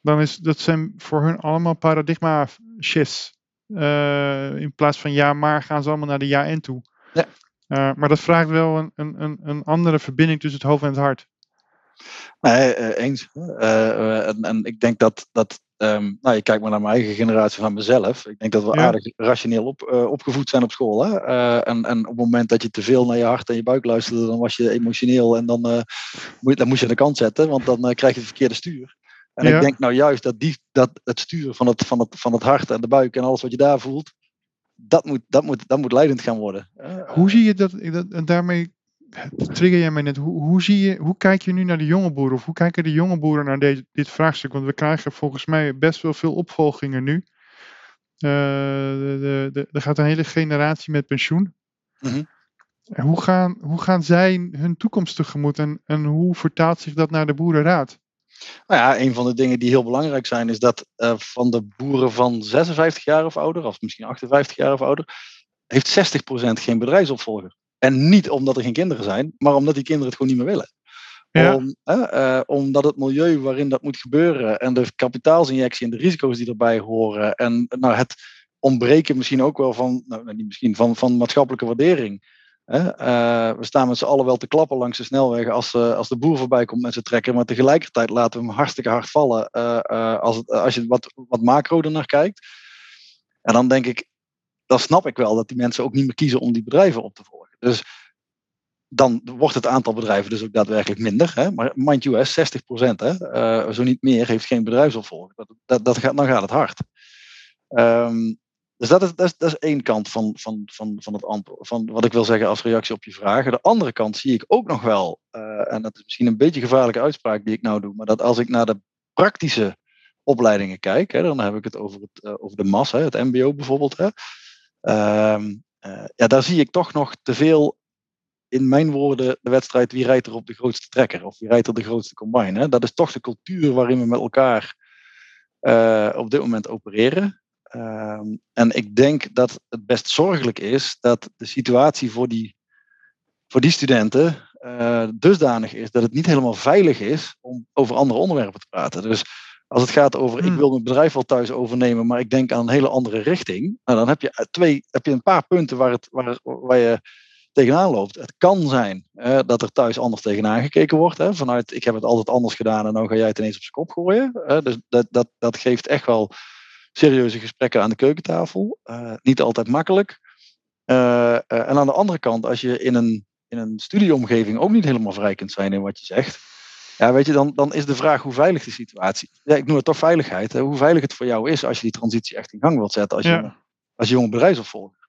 Dan is dat zijn voor hun allemaal paradigma shifts. In plaats van ja, maar gaan ze allemaal naar de ja en toe. Ja. Maar dat vraagt wel een, een, een andere verbinding tussen het hoofd en het hart. Nee, eh, eens. Eh, eh, en, en ik denk dat, dat ehm, nou, je kijkt maar naar mijn eigen generatie van mezelf. Ik denk dat we Ja. aardig rationeel op, opgevoed zijn op school. Hè? En, en op het moment dat je te veel naar je hart en je buik luisterde, dan was je emotioneel en dan, moet, dan moest je aan de kant zetten, want dan krijg je het verkeerde stuur. En Ja. ik denk nou juist dat, die, dat het sturen van het, van, het, van het hart en de buik en alles wat je daar voelt, dat moet, dat moet, dat moet leidend gaan worden. Hoe zie je dat, dat en daarmee trigger jij mij net, hoe, hoe, zie je, hoe kijk je nu naar de jonge boeren? Of hoe kijken de jonge boeren naar deze, dit vraagstuk? Want we krijgen volgens mij best wel veel opvolgingen nu. Eh, de, de, de- er gaat een hele generatie met pensioen. Mhm. En hoe, gaan, hoe gaan zij hun toekomst tegemoet en, en hoe vertaalt zich dat naar de boerenraad? Nou ja, een van de dingen die heel belangrijk zijn, is dat eh, van de boeren van 56 jaar of ouder, of misschien 58 jaar of ouder, heeft 60% geen bedrijfsopvolger. En niet omdat er geen kinderen zijn, maar omdat die kinderen het gewoon niet meer willen. Ja. Om, eh, eh, omdat het milieu waarin dat moet gebeuren en de kapitaalsinjectie en de risico's die erbij horen en nou, het ontbreken misschien ook wel van, nou niet misschien, van, van maatschappelijke waardering. Eh, we staan met z'n allen wel te klappen langs de snelweg als, als de boer voorbij komt met zijn trekker, maar tegelijkertijd laten we hem hartstikke hard vallen eh, eh, als, het, als je wat, wat macro ernaar kijkt. En dan denk ik, dan snap ik wel dat die mensen ook niet meer kiezen om die bedrijven op te volgen. Dus dan wordt het aantal bedrijven dus ook daadwerkelijk minder. Hè? Maar mind you, hè, 60 procent, uh, zo niet meer, heeft geen bedrijfsopvolger. Dat, dat, dat gaat, dan gaat het hard. Um, dus dat is, dat, is, dat is één kant van, van, van, van het antwoord, van wat ik wil zeggen als reactie op je vragen. De andere kant zie ik ook nog wel, uh, en dat is misschien een beetje een gevaarlijke uitspraak die ik nou doe, maar dat als ik naar de praktische opleidingen kijk, hè, dan heb ik het over, het, uh, over de MAS, hè, het MBO bijvoorbeeld. Hè, um, ja, daar zie ik toch nog te veel in mijn woorden de wedstrijd wie rijdt er op de grootste trekker of wie rijdt er de grootste combine. Hè? Dat is toch de cultuur waarin we met elkaar uh, op dit moment opereren. Um, en ik denk dat het best zorgelijk is dat de situatie voor die, voor die studenten uh, dusdanig is dat het niet helemaal veilig is om over andere onderwerpen te praten. Dus Als het gaat over, ik Hmm. wil mijn bedrijf wel thuis overnemen, maar ik denk aan een hele andere richting. Nou, dan heb je, eh, twee, heb je een paar punten waar, het, waar, waar je tegenaan loopt. Het kan zijn eh, dat er thuis anders tegenaan gekeken wordt. Hè, vanuit, ik heb het altijd anders gedaan en nou ga jij het ineens op zijn kop gooien. Dus dat, dat, dat geeft echt wel serieuze gesprekken aan de keukentafel. Eh, niet altijd makkelijk. Eh, en aan de andere kant, als je in een, in een studieomgeving ook niet helemaal vrij kunt zijn in wat je zegt. Ja, weet je, dan, dan is de vraag hoe veilig de situatie. Ja, ik noem het toch veiligheid. Hè, hoe veilig het voor jou is als je die transitie echt in gang wilt zetten. Als je, Ja. als jonge bedrijfsopvolger.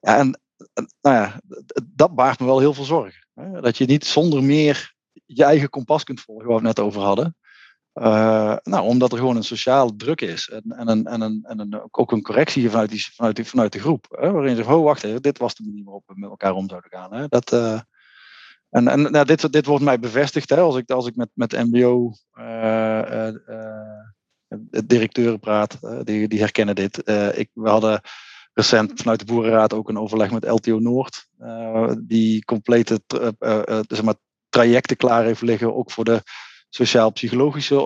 Ja, en en, nou ja, dat baart me wel heel veel zorgen. Hè? Dat je niet zonder meer je eigen kompas kunt volgen, waar we het net over hadden. Eh, nou, omdat er gewoon een sociale druk is. En, en, een, en, een, en een, ook een correctie vanuit, die, vanuit, die, vanuit de groep. Hè? Waarin je zegt, oh wacht even, dit was de manier waarop we met elkaar om zouden gaan. Hè? Dat, eh, en en nou, dit, dit wordt mij bevestigd hè? Als, ik, als ik met, met mbo eh, eh, eh, praat. die, die herkennen dit. Ik, we hadden recent vanuit de Boerenraad ook een overleg met LTO Noord. die complete eh, zeg maar, trajecten klaar heeft liggen. Ook voor de sociaal-psychologische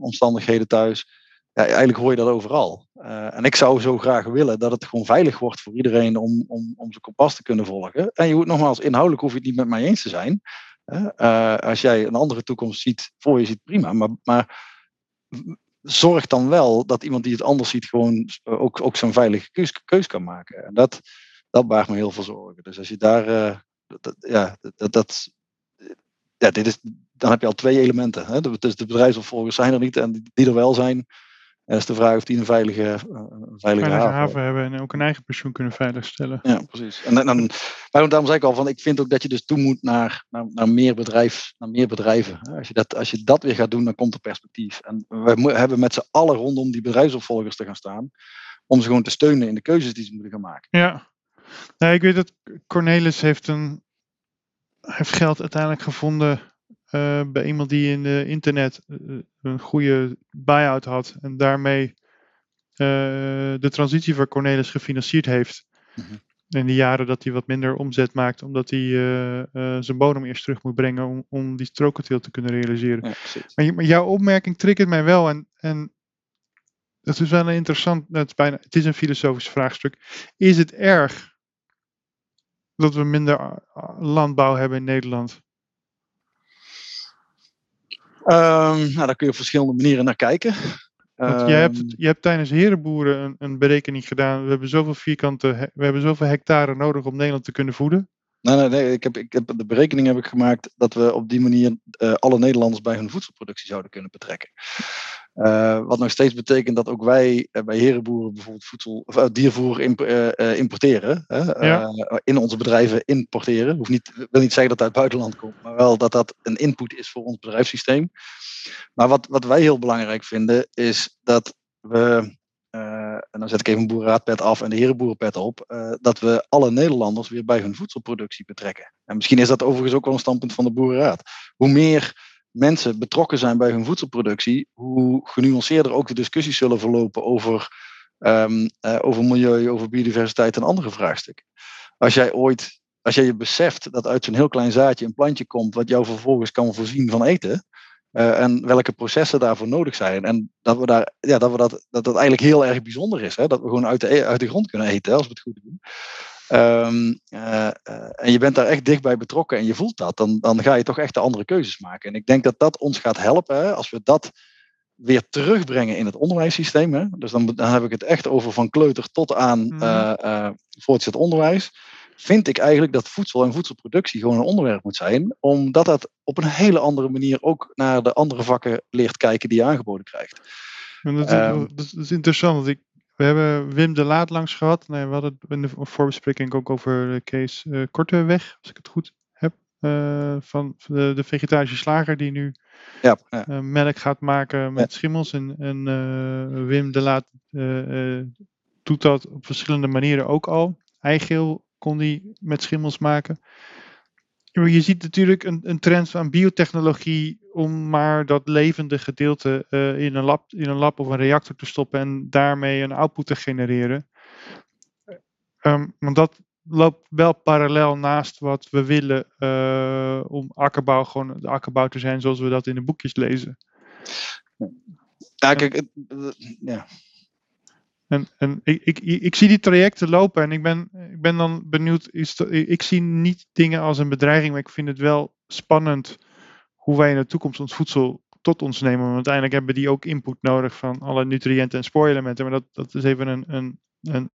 omstandigheden thuis. Eigenlijk hoor je dat overal. Eh, en ik zou zo graag willen dat het gewoon veilig wordt voor iedereen om, om, om zijn kompas te kunnen volgen. En je hoeft nogmaals, inhoudelijk hoef je het niet met mij eens te zijn. Eh, als jij een andere toekomst ziet, voor je ziet, prima. Maar, maar zorg dan wel dat iemand die het anders ziet, gewoon eh, ook, ook zijn veilige keus, kan maken. En dat, dat baart me heel veel zorgen. Dus als je daar, ja, dat, dat, ja, dit is, dan heb je al twee elementen. Hè? De- Dus bedrijfsopvolgers zijn er niet en die er wel zijn. En is de vraag of die een veilige, eh, een veilige, Veilige haven, haven hebben en ook een eigen pensioen kunnen veiligstellen. ja, precies. En, en, en, maar daarom zei ik al van, ik vind ook dat je dus toe moet naar, naar, naar, meer, bedrijf, naar meer bedrijven. Als je, dat, als je dat weer gaat doen, dan komt er perspectief. En we hebben met z'n allen rondom die bedrijfsopvolgers te gaan staan, om ze gewoon te steunen in de keuzes die ze moeten gaan maken. Ja. Nee, ik weet dat Cornelis heeft een heeft geld uiteindelijk gevonden eh, bij iemand die in de internet eh, een goede buy-out had en daarmee eh, de transitie voor Cornelis gefinancierd heeft. Mhm. In de jaren dat hij wat minder omzet maakt, omdat hij eh, eh, zijn bodem eerst terug moet brengen om, om die strokenteel te kunnen realiseren. Ja. Maar, maar jouw opmerking triggert mij wel. En, en dat is wel een interessant. Het is, bijna, het is een filosofisch vraagstuk. Is het erg dat we minder landbouw hebben in Nederland? Ehm, nou, daar kun je op verschillende manieren naar kijken. Want jij hebt, Ehm, je hebt tijdens Herenboeren een, een berekening gedaan. We hebben zoveel vierkante, we hebben zoveel hectare nodig om Nederland te kunnen voeden. Nee, nee, nee. Ik heb, ik heb, de berekening heb ik gemaakt dat we op die manier eh, alle Nederlanders bij hun voedselproductie zouden kunnen betrekken. Eh, wat nog steeds betekent dat ook wij eh, bij herenboeren bijvoorbeeld voedsel, of, diervoer imp- importeren. Hè? Ja. In onze bedrijven importeren. Hoeft niet, wil niet zeggen dat het uit het buitenland komt, maar wel dat dat een input is voor ons bedrijfssysteem. Maar wat, wat wij heel belangrijk vinden is dat we en dan zet ik even een boerenraadpet af en de herenboerenpet op, eh, dat we alle Nederlanders weer bij hun voedselproductie betrekken. En misschien is dat overigens ook wel een standpunt van de boerenraad. Hoe meer mensen betrokken zijn bij hun voedselproductie, hoe genuanceerder ook de discussies zullen verlopen over, ehm, eh, over milieu, over biodiversiteit en andere vraagstukken. Als jij ooit, als jij je beseft dat uit zo'n heel klein zaadje een plantje komt wat jou vervolgens kan voorzien van eten, eh, en welke processen daarvoor nodig zijn. En dat we daar, ja, dat, we dat, dat dat eigenlijk heel erg bijzonder is. Hè? Dat we gewoon uit de, e- uit de grond kunnen eten, als we het goed doen. Ehm, eh, eh, en je bent daar echt dichtbij betrokken en je voelt dat, dan, dan ga je toch echt de andere keuzes maken. En ik denk dat dat ons gaat helpen hè, als we dat weer terugbrengen in het onderwijssysteem. Hè? Dus dan, dan heb ik het echt over van kleuter tot aan Mhm. voortgezet onderwijs vind ik eigenlijk dat voedsel en voedselproductie gewoon een onderwerp moet zijn, omdat dat op een hele andere manier ook naar de andere vakken leert kijken die je aangeboden krijgt. En dat, is- Ehm. dat, is, interessant. Want ik, we hebben Wim de Laat langs gehad. Nee, we hadden het in de voorbespreking ook over de case eh Korteweg, als ik het goed heb. eh, van de, de vegetarische slager die nu Ja, ja. eh, melk gaat maken met schimmels. En, en Wim de Laat doet dat op verschillende manieren ook al. Eigeel kon hij met schimmels maken. Je ziet natuurlijk een, een trend van biotechnologie om maar dat levende gedeelte eh, in, een lab, in een lab of een reactor te stoppen en daarmee een output te genereren. Ehm, want dat loopt wel parallel naast wat we willen eh, om akkerbouw gewoon de akkerbouw te zijn zoals we dat in de boekjes lezen. Ja, kijk, ja. En, en ik, ik, ik zie die trajecten lopen en ik ben, ik ben dan benieuwd. Is ik zie niet dingen als een bedreiging, maar ik vind het wel spannend hoe wij in de toekomst ons voedsel tot ons nemen. Want uiteindelijk hebben die ook input nodig van alle nutriënten en spoorelementen. Maar dat, dat is even een, een, een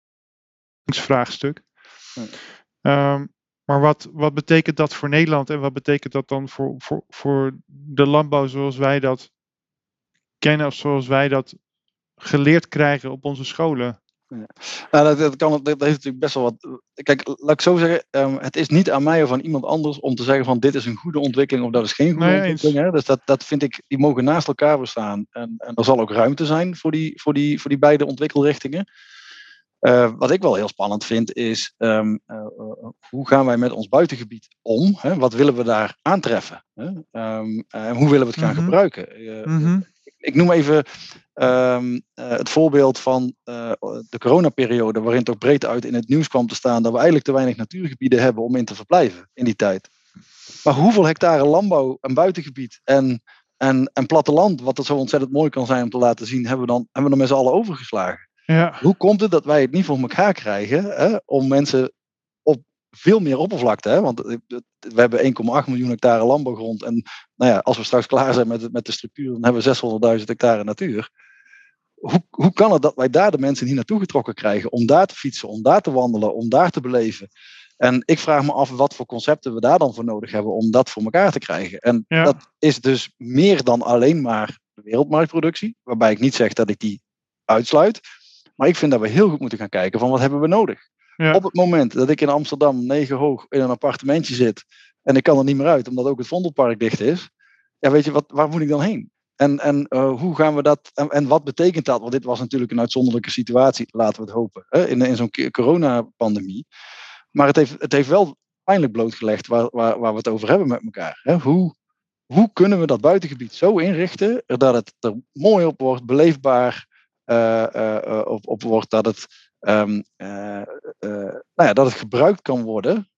vraagstuk. Ehm, maar wat, wat betekent dat voor Nederland en wat betekent dat dan voor, voor, voor de landbouw zoals wij dat kennen of zoals wij dat geleerd krijgen op onze scholen? Ja. Nou, dat, dat, kan, dat, heeft natuurlijk best wel wat. Kijk, laat ik zo zeggen, um, het is niet aan mij of aan iemand anders om te zeggen van dit is een goede ontwikkeling of dat is geen goede nee, ontwikkeling. Hè? Dus dat, dat vind ik, die mogen naast elkaar bestaan. En, en er zal ook ruimte zijn voor die, voor die, voor die beide ontwikkelrichtingen. Uh, wat ik wel heel spannend vind is um, uh, hoe gaan wij met ons buitengebied om? Hè? Wat willen we daar aantreffen? Hè? Um, en hoe willen we het gaan mm -hmm. gebruiken? Mm -hmm. ik, ik, noem even um, het voorbeeld van de coronaperiode, waarin het ook breed uit in het nieuws kwam te staan dat we eigenlijk te weinig natuurgebieden hebben om in te verblijven in die tijd. Maar hoeveel hectare landbouw en buitengebied en, en, en platteland, wat er zo ontzettend mooi kan zijn om te laten zien, hebben we dan, hebben we dan met z'n allen overgeslagen? Ja. Hoe komt het dat wij het niet voor elkaar krijgen hè, om mensen veel meer oppervlakte, hè, want we hebben 1,8 miljoen hectare landbouwgrond en nou ja, als we straks klaar zijn met, met de structuur, dan hebben we 600.000 hectare natuur. Hoe, hoe kan het dat wij daar de mensen niet naartoe getrokken krijgen om daar te fietsen, om daar te wandelen, om daar te beleven? En ik vraag me af wat voor concepten we daar dan voor nodig hebben om dat voor elkaar te krijgen. En ja. dat is dus meer dan alleen maar de wereldmarktproductie, waarbij ik niet zeg dat ik die uitsluit. Maar ik vind dat we heel goed moeten gaan kijken van wat hebben we nodig. Op het moment dat ik in Amsterdam negen hoog in een appartementje zit en ik kan er niet meer uit omdat ook het Vondelpark dicht is. Ja, weet je, wat, waar moet ik dan heen? En, en uh, hoe gaan we dat, en, en, wat betekent dat? Want dit was natuurlijk een uitzonderlijke situatie, laten we het hopen, hè, in, in zo'n coronapandemie. Maar het heeft, het heeft wel pijnlijk blootgelegd waar, waar, waar we het over hebben met elkaar. Hè. Hoe, hoe kunnen we dat buitengebied zo inrichten dat het er mooi op wordt, beleefbaar, uh, op, op wordt dat het, um, nou ja, dat het gebruikt kan worden,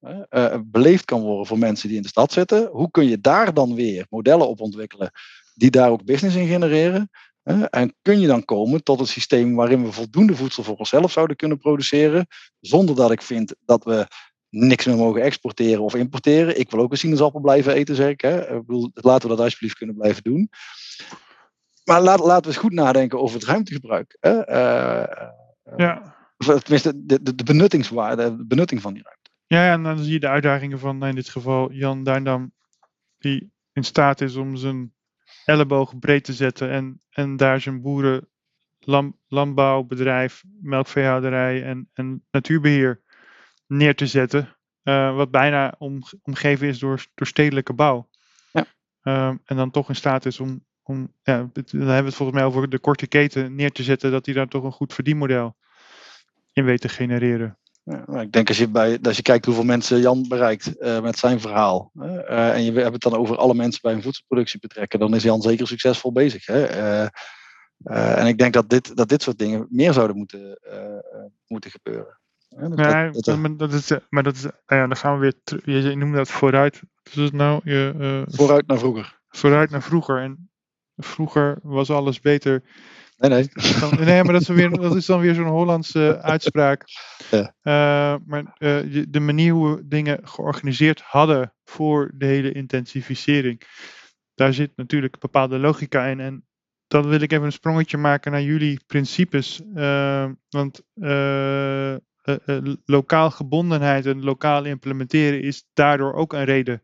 beleefd kan worden voor mensen die in de stad zitten. Hoe kun je daar dan weer modellen op ontwikkelen die daar ook business in genereren? En kun je dan komen tot een systeem waarin we voldoende voedsel voor onszelf zouden kunnen produceren, zonder dat ik vind dat we niks meer mogen exporteren of importeren. Ik wil ook een sinaasappel blijven eten, zeg ik. Hè. Ik laten we dat alsjeblieft kunnen blijven doen maar laat, laten we eens goed nadenken over het ruimtegebruik. Hè? Ja. Tenminste, de, de, de benuttingswaarde, de benutting van die ruimte. Ja, en dan zie je de uitdagingen van in dit geval Jan Duindam, die in staat is om zijn elleboog breed te zetten en, en daar zijn boeren, lam, landbouwbedrijf, melkveehouderij en, en natuurbeheer neer te zetten. Uh, wat bijna om, omgeven is door, door stedelijke bouw. Ja. Uh, en dan toch in staat is om, om, ja, dan hebben we het volgens mij over de korte keten neer te zetten, dat die daar toch een goed verdienmodel in weet te genereren. Ja, ik denk als je, bij, als je kijkt hoeveel mensen Jan bereikt uh, met zijn verhaal. Uh, en je hebt het dan over alle mensen bij een voedselproductie betrekken. Dan is Jan zeker succesvol bezig. Hè? Uh, en ik denk dat dit, dat dit soort dingen meer zouden moeten, moeten gebeuren. Dat, ja, dat, dat, maar dat is, maar dat is, nou ja, dan gaan we weer, je noemde dat vooruit. Dus nou, je, vooruit naar vroeger. Vooruit naar vroeger. En vroeger was alles beter. Nee, nee. Nee, maar dat is, weer, dat is dan weer zo'n Hollandse uitspraak. Ja. Uh, maar uh, de manier hoe we dingen georganiseerd hadden voor de hele intensificering, daar zit natuurlijk een bepaalde logica in. En dan wil ik even een sprongetje maken naar jullie principes. Uh, want lokaal gebondenheid en lokaal implementeren is daardoor ook een reden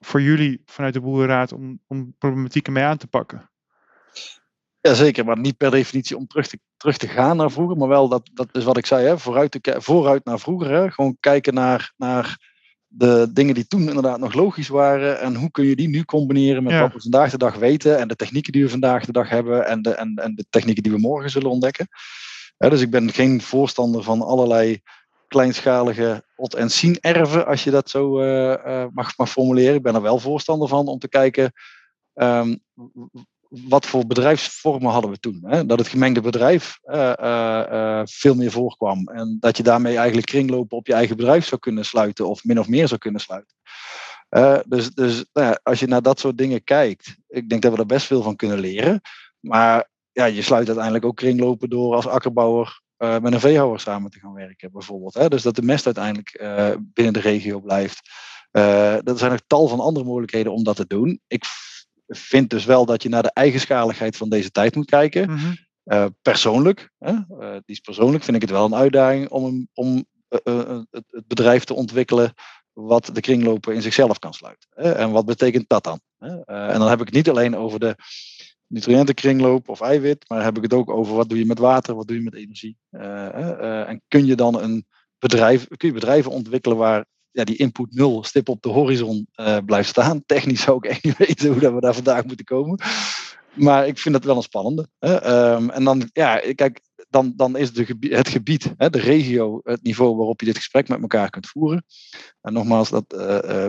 voor jullie vanuit de Boerenraad om, om problematieken mee aan te pakken? Jazeker, maar niet per definitie om terug te, terug te gaan naar vroeger, maar wel dat, dat is wat ik zei, hè, vooruit, te, vooruit naar vroeger. Hè, gewoon kijken naar, naar de dingen die toen inderdaad nog logisch waren en hoe kun je die nu combineren met wat we vandaag de dag weten en de technieken die we vandaag de dag hebben en de, en, en de technieken die we morgen zullen ontdekken. dus ik ben geen voorstander van allerlei kleinschalige ot- en zien erven, als je dat zo uh, uh, mag, mag formuleren. Ik ben er wel voorstander van om te kijken um, wat voor bedrijfsvormen hadden we toen. Hè? Dat het gemengde bedrijf uh, veel meer voorkwam en dat je daarmee eigenlijk kringlopen op je eigen bedrijf zou kunnen sluiten of min of meer zou kunnen sluiten. dus dus nou als je naar dat soort dingen kijkt, ik denk dat we er best veel van kunnen leren. Maar ja, je sluit uiteindelijk ook kringlopen door als akkerbouwer met een veehouwer samen te gaan werken, bijvoorbeeld. Hè? Dus dat de mest uiteindelijk binnen de regio blijft. Er zijn nog tal van andere mogelijkheden om dat te doen. Ik vind dus wel dat je naar de eigenschaligheid van deze tijd moet kijken. Mm -hmm. persoonlijk, hè? die is persoonlijk, vind ik het wel een uitdaging om, om het bedrijf te ontwikkelen wat de kringlopen in zichzelf kan sluiten. Hè? En wat betekent dat dan? Hè? en dan heb ik het niet alleen over de nutriëntenkringloop of eiwit, maar heb ik het ook over wat doe je met water, wat doe je met energie. En kun je dan een bedrijf, kun je bedrijven ontwikkelen waar ja, die input nul stip op de horizon uh, blijft staan. Technisch zou ik echt niet weten hoe dat we daar vandaag moeten komen. Maar ik vind dat wel een spannende. Hè? Um, en dan, ja, kijk, dan, dan is de het gebied, hè, de regio, het niveau waarop je dit gesprek met elkaar kunt voeren. En nogmaals, dat, uh, uh,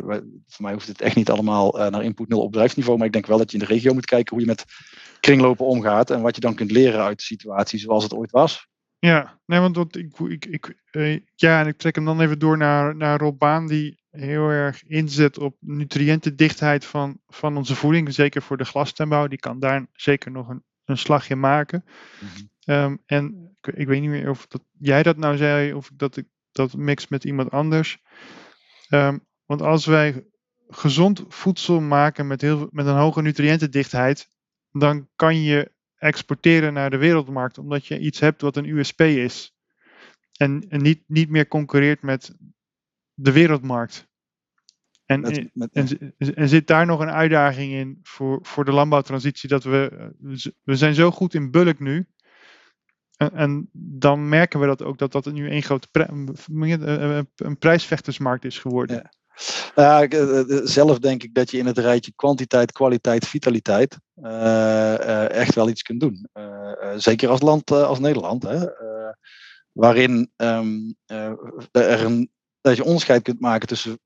voor mij hoeft het echt niet allemaal naar input nul op bedrijfsniveau, maar ik denk wel dat je in de regio moet kijken hoe je met kringlopen omgaat en wat je dan kunt leren uit de situatie zoals het ooit was. Ja, nee, want ik, ik, ik, ja, en ik trek hem dan even door naar, naar Rob Baan, die heel erg inzet op nutriëntendichtheid van, van onze voeding, zeker voor de glastuinbouw. Die kan daar zeker nog een, een slagje maken. Mm -hmm. Um, en ik, ik, weet niet meer of dat, jij dat nou zei of dat ik dat mix met iemand anders. Um, want als wij gezond voedsel maken met, heel, met een hoge nutriëntendichtheid, dan kan je exporteren naar de wereldmarkt, omdat je iets hebt wat een USP is. En, en niet, niet meer concurreert met de wereldmarkt. En, met, met, en, en, zit daar nog een uitdaging in voor, voor de landbouwtransitie? Dat we, we zijn zo goed in bulk nu, en, en, dan merken we dat ook dat dat nu een grote een prijsvechtersmarkt is geworden. Ja. Uh, zelf denk ik dat je in het rijtje kwantiteit, kwaliteit, vitaliteit echt wel iets kunt doen. zeker als land als Nederland, hè, waarin um, er een, dat je onderscheid kunt maken tussen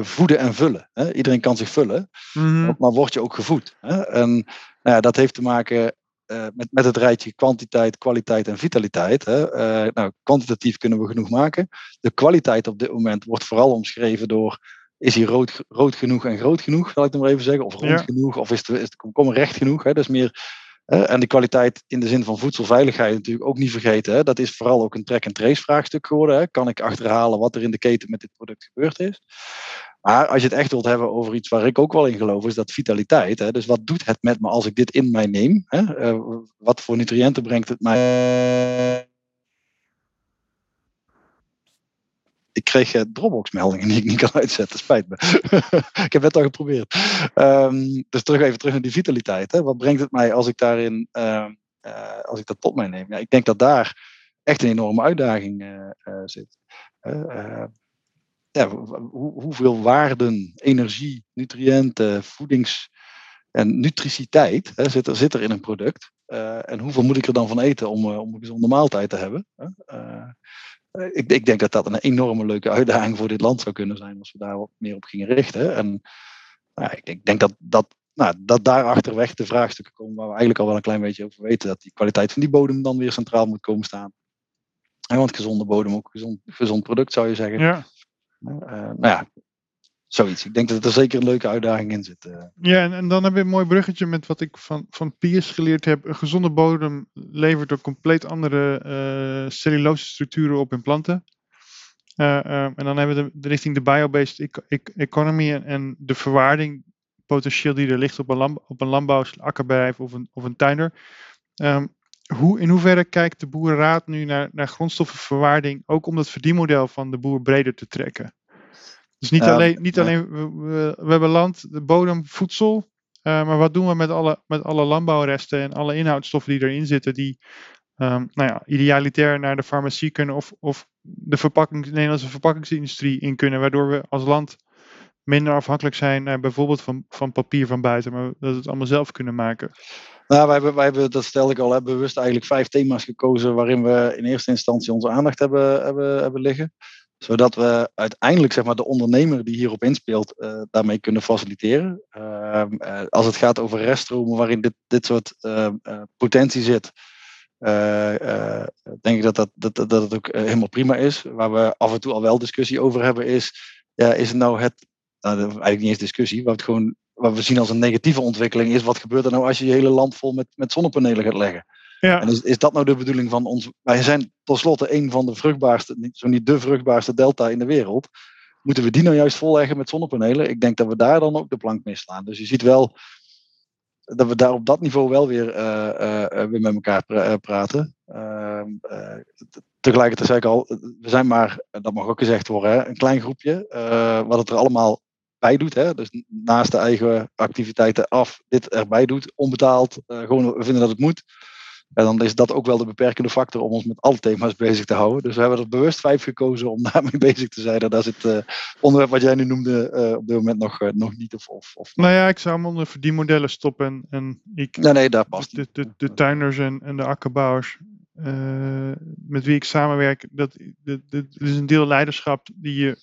voeden en vullen. Hè. Iedereen kan zich vullen, mm maar word je ook gevoed. Hè. En nou ja, dat heeft te maken uh, met, met het rijtje kwantiteit, kwaliteit en vitaliteit. Hè. Uh, nou, kwantitatief kunnen we genoeg maken. De kwaliteit op dit moment wordt vooral omschreven door. Is hij rood, rood genoeg en groot genoeg, zal ik dan maar even zeggen? Of rond ja. genoeg, of is de, is de komkommer recht genoeg? Hè? Dat is meer en de kwaliteit in de zin van voedselveiligheid natuurlijk ook niet vergeten. Hè? Dat is vooral ook een track-and-trace vraagstuk geworden. Hè? Kan ik achterhalen wat er in de keten met dit product gebeurd is? Maar als je het echt wilt hebben over iets waar ik ook wel in geloof, is dat vitaliteit. Hè? Dus wat doet het met me als ik dit in mij neem? Hè? Uh, wat voor nutriënten brengt het mij? Ik kreeg uh, Dropbox-meldingen die ik niet kan uitzetten, spijt me. ik heb het al geprobeerd. Um, dus terug even terug naar die vitaliteit. Hè? Wat brengt het mij als ik daarin, uh, als ik dat tot mij neem? Ja, ik denk dat daar echt een enorme uitdaging zit ja, hoe, hoeveel waarden, energie, nutriënten, voedings- en nutriciteit hè, zit, er, zit er in een product. En hoeveel moet ik er dan van eten om, om een gezonde maaltijd te hebben? Ik, ik, denk dat dat een enorme leuke uitdaging voor dit land zou kunnen zijn als we daar wat meer op gingen richten. En nou, ik, ik, denk dat, dat, nou, dat achterweg de vraagstukken komen waar we eigenlijk al wel een klein beetje over weten. Dat die kwaliteit van die bodem dan weer centraal moet komen staan. En want gezonde bodem ook gezond, gezond product zou je zeggen. Ja. Uh, nou ja, zoiets. Ik denk dat er zeker een leuke uitdaging in zit. Uh. Ja, en, dan heb je een mooi bruggetje met wat ik van, van Piers geleerd heb. Een gezonde bodem levert ook compleet andere uh, cellulose structuren op in planten. en dan hebben we de, richting de biobased economy en, de verwaarding potentieel die er ligt op een, land, op een landbouw, akkerbedrijf of een, of een tuinder. Um, hoe, in hoeverre kijkt de Boerenraad nu naar, naar grondstoffenverwaarding, ook om dat verdienmodel van de boer breder te trekken? Dus niet alleen, niet alleen we, we, hebben land, de bodem, voedsel, uh, maar wat doen we met alle, met alle landbouwresten en alle inhoudstoffen die erin zitten, die um, nou ja, idealitair naar de farmacie kunnen of, of de, verpakking, de Nederlandse verpakkingsindustrie in kunnen, waardoor we als land minder afhankelijk zijn, uh, bijvoorbeeld van, van papier van buiten, maar dat we het allemaal zelf kunnen maken. Nou, wij hebben, wij hebben, dat stel ik al, hebben bewust eigenlijk vijf thema's gekozen waarin we in eerste instantie onze aandacht hebben, hebben, hebben liggen. Zodat we uiteindelijk zeg maar, de ondernemer die hierop inspeelt, uh, daarmee kunnen faciliteren. Uh, uh, als het gaat over reststromen waarin dit, dit soort potentie zit, denk ik dat, dat, dat, dat het ook helemaal prima is. Waar we af en toe al wel discussie over hebben is, ja, is het nou het nou, eigenlijk niet eens discussie, wat, gewoon, wat we zien als een negatieve ontwikkeling is, wat gebeurt er nou als je je hele land vol met, met zonnepanelen gaat leggen? Ja. En is, is dat nou de bedoeling van ons? Wij zijn tenslotte een van de vruchtbaarste, zo niet de vruchtbaarste delta in de wereld. Moeten we die nou juist volleggen met zonnepanelen? Ik denk dat we daar dan ook de plank mee slaan. Dus je ziet wel dat we daar op dat niveau wel weer, uh, uh, weer met elkaar pra praten. Ehm, tegelijkertijd zei ik al, we zijn maar, dat mag ook gezegd worden, hè, een klein groepje. wat het er allemaal bij doet. Hè? Dus naast de eigen activiteiten af, dit erbij doet, onbetaald. gewoon, we vinden dat het moet. En dan is dat ook wel de beperkende factor om ons met alle thema's bezig te houden. Dus we hebben er bewust vijf gekozen om daarmee bezig te zijn. En daar zit uh, onderwerp wat jij nu noemde uh, op dit moment nog, uh, nog niet. Of, of, of, nou ja, ik zou hem onder verdienmodellen stoppen. En, en ik, nee, nee, daar past de, de, de tuiners en, en de akkerbouwers met wie ik samenwerk, dat, dat, dat, is een deel leiderschap die je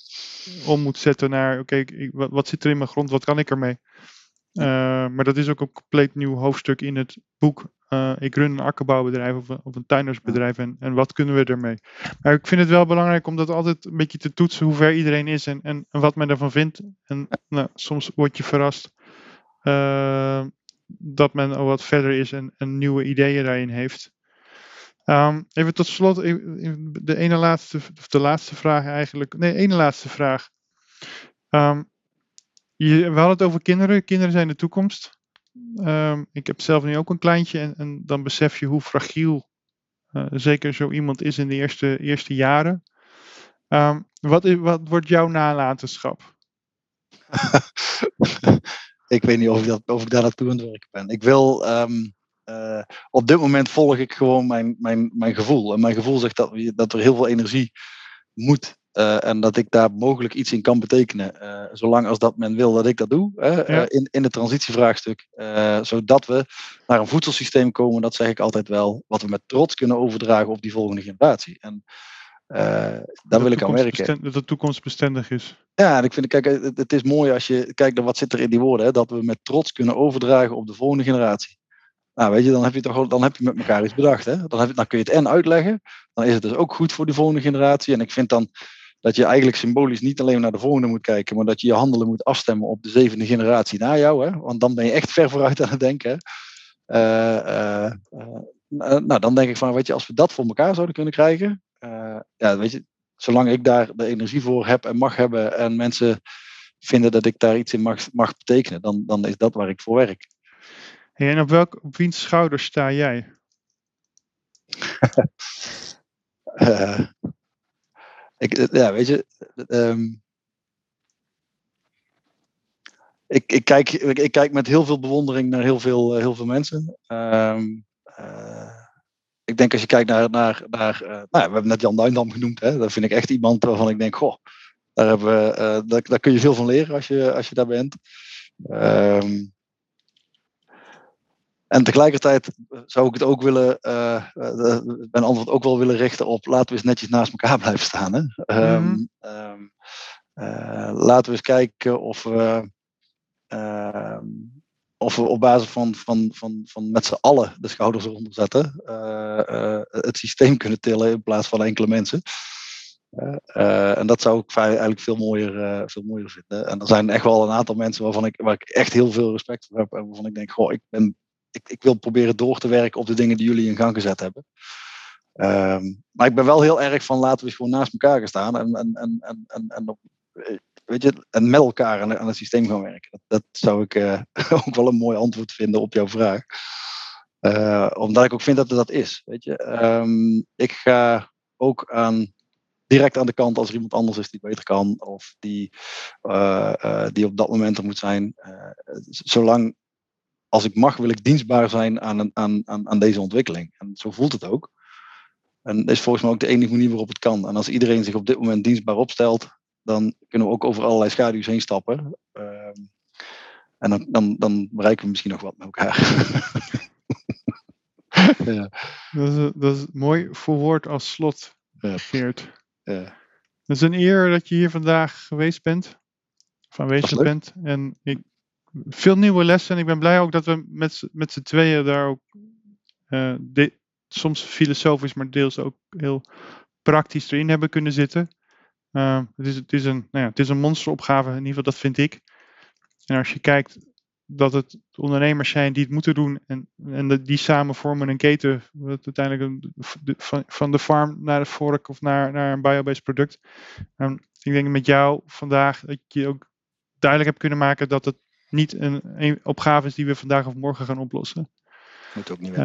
om moet zetten naar, oké, okay, wat, wat zit er in mijn grond, wat kan ik ermee? Uh, maar dat is ook een compleet nieuw hoofdstuk in het boek. Uh, ik run een akkerbouwbedrijf of een, of een tuinersbedrijf en, en wat kunnen we ermee? Maar ik vind het wel belangrijk om dat altijd een beetje te toetsen hoe ver iedereen is en, en, en wat men ervan vindt. En nou, soms word je verrast uh, dat men al wat verder is en, en nieuwe ideeën daarin heeft. Um, even tot slot, de ene laatste, of de laatste vraag eigenlijk. Nee, ene laatste vraag. Um, je, we hadden het over kinderen. Kinderen zijn de toekomst. Um, ik heb zelf nu ook een kleintje en, dan besef je hoe fragiel uh, zeker zo iemand is in de eerste, eerste jaren. Um, wat, is, wat wordt jouw nalatenschap? ik weet niet of ik, dat, of ik daar naartoe aan het werken ben. Ik wil, um, uh, op dit moment volg ik gewoon mijn, mijn, mijn gevoel. En mijn gevoel zegt dat, dat er heel veel energie moet uh, en dat ik daar mogelijk iets in kan betekenen, uh, zolang als dat men wil dat ik dat doe, hè, ja. uh, in, in het transitievraagstuk. zodat we naar een voedselsysteem komen, dat zeg ik altijd wel, wat we met trots kunnen overdragen op die volgende generatie. En daar wil ik aan werken. Dat de toekomst bestendig is. Ja, en ik vind, kijk, het, het, is mooi als je kijkt naar wat zit er in die woorden, hè, dat we met trots kunnen overdragen op de volgende generatie. Nou, weet je, dan heb je toch dan heb je met elkaar iets bedacht. Hè? Dan, heb je, dan kun je het en uitleggen. Dan is het dus ook goed voor de volgende generatie. En ik vind dan dat je eigenlijk symbolisch niet alleen naar de volgende moet kijken, maar dat je je handelen moet afstemmen op de zevende generatie na jou. Hè? Want dan ben je echt ver vooruit aan het denken. Uh, uh, uh, nou, dan denk ik van, weet je, als we dat voor elkaar zouden kunnen krijgen, ja, weet je, zolang ik daar de energie voor heb en mag hebben en mensen vinden dat ik daar iets in mag, mag betekenen, dan, dan is dat waar ik voor werk. Hey, en op, welk, op wiens schouders sta jij? ik, ja, weet je, um, ik, ik, kijk, ik, kijk met heel veel bewondering naar heel veel, uh, heel veel mensen. Um, uh, ik denk als je kijkt naar, naar, naar nou, we hebben net Jan Duindam genoemd, hè, dat vind ik echt iemand waarvan ik denk, goh, daar, hebben we, daar, daar kun je veel van leren als je, als je daar bent. Um, en tegelijkertijd zou ik het ook willen, uh, mijn antwoord ook wel willen richten op laten we eens netjes naast elkaar blijven staan. Hè? Mm -hmm. um, uh, laten we eens kijken of we, of we op basis van, van, van, van met z'n allen de schouders eronder zetten, het systeem kunnen tillen in plaats van enkele mensen. en dat zou ik eigenlijk veel mooier, veel mooier vinden. En er zijn echt wel een aantal mensen waarvan ik, waar ik echt heel veel respect voor heb. En waarvan ik denk, goh, ik ben ik, ik, wil proberen door te werken op de dingen die jullie in gang gezet hebben. Um, maar ik ben wel heel erg van laten we gewoon naast elkaar gaan staan en, en, en, en, en, en, op, weet je, en met elkaar aan, aan het systeem gaan werken. Dat, dat zou ik uh, ook wel een mooi antwoord vinden op jouw vraag. Uh, omdat ik ook vind dat dat is. Weet je? Um, ik ga ook aan, direct aan de kant als er iemand anders is die beter kan of die, die op dat moment er moet zijn. zolang als ik mag, wil ik dienstbaar zijn aan, aan, aan, aan deze ontwikkeling. En zo voelt het ook. En dat is volgens mij ook de enige manier waarop het kan. En als iedereen zich op dit moment dienstbaar opstelt, dan kunnen we ook over allerlei schaduws heen stappen. Uh, en dan, dan, dan bereiken we misschien nog wat met elkaar. ja. dat, is, dat is mooi verwoord als slot, ja. Geert. Ja. Het is een eer dat je hier vandaag geweest bent. Of aanwezig bent. En ik veel nieuwe lessen. En ik ben blij ook dat we met, met z'n tweeën daar ook uh, soms filosofisch, maar deels ook heel praktisch erin hebben kunnen zitten. Uh, het, is, het, is een, nou ja, het is een monsteropgave, in ieder geval dat vind ik. En als je kijkt dat het ondernemers zijn die het moeten doen en, en die samen vormen een keten, wat uiteindelijk een, van, van de farm naar de fork of naar, naar een biobased product. Um, ik denk met jou vandaag dat je ook duidelijk hebt kunnen maken dat het niet een, een opgave is die we vandaag of morgen gaan oplossen. Moet ook niet uh,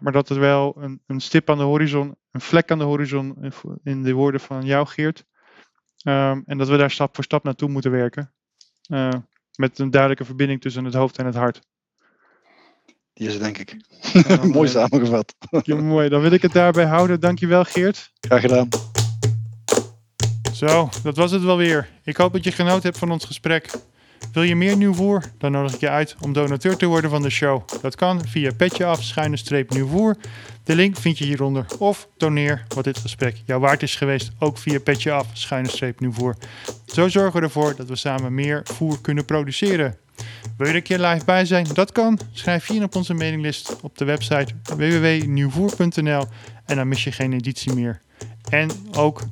maar dat het wel een, een, stip aan de horizon, een vlek aan de horizon, in de woorden van jou, Geert. Um, en dat we daar stap voor stap naartoe moeten werken. Uh, met een duidelijke verbinding tussen het hoofd en het hart. Die is het, denk ik. mooi samengevat. ja, mooi. Dan wil ik het daarbij houden. Dankjewel, Geert. Graag gedaan. Zo, dat was het wel weer. Ik hoop dat je genoten hebt van ons gesprek. Wil je meer nieuw voer? Dan nodig ik je uit om donateur te worden van de show. Dat kan via petje af, schuine streep nieuw voer. De link vind je hieronder. Of doneer wat dit gesprek jou waard is geweest. Ook via petje af, schuine streep nieuw voer. Zo zorgen we ervoor dat we samen meer voer kunnen produceren. Wil je er een keer live bij zijn? Dat kan. Schrijf je in op onze mailinglist op de website www.nieuwvoer.nl en dan mis je geen editie meer. En ook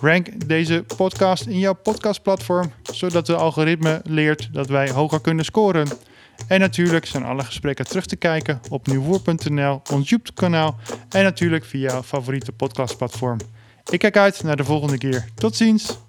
Rank deze podcast in jouw podcastplatform, zodat de algoritme leert dat wij hoger kunnen scoren. En natuurlijk zijn alle gesprekken terug te kijken op nieuwvoer.nl, ons YouTube-kanaal en natuurlijk via jouw favoriete podcastplatform. Ik kijk uit naar de volgende keer. Tot ziens!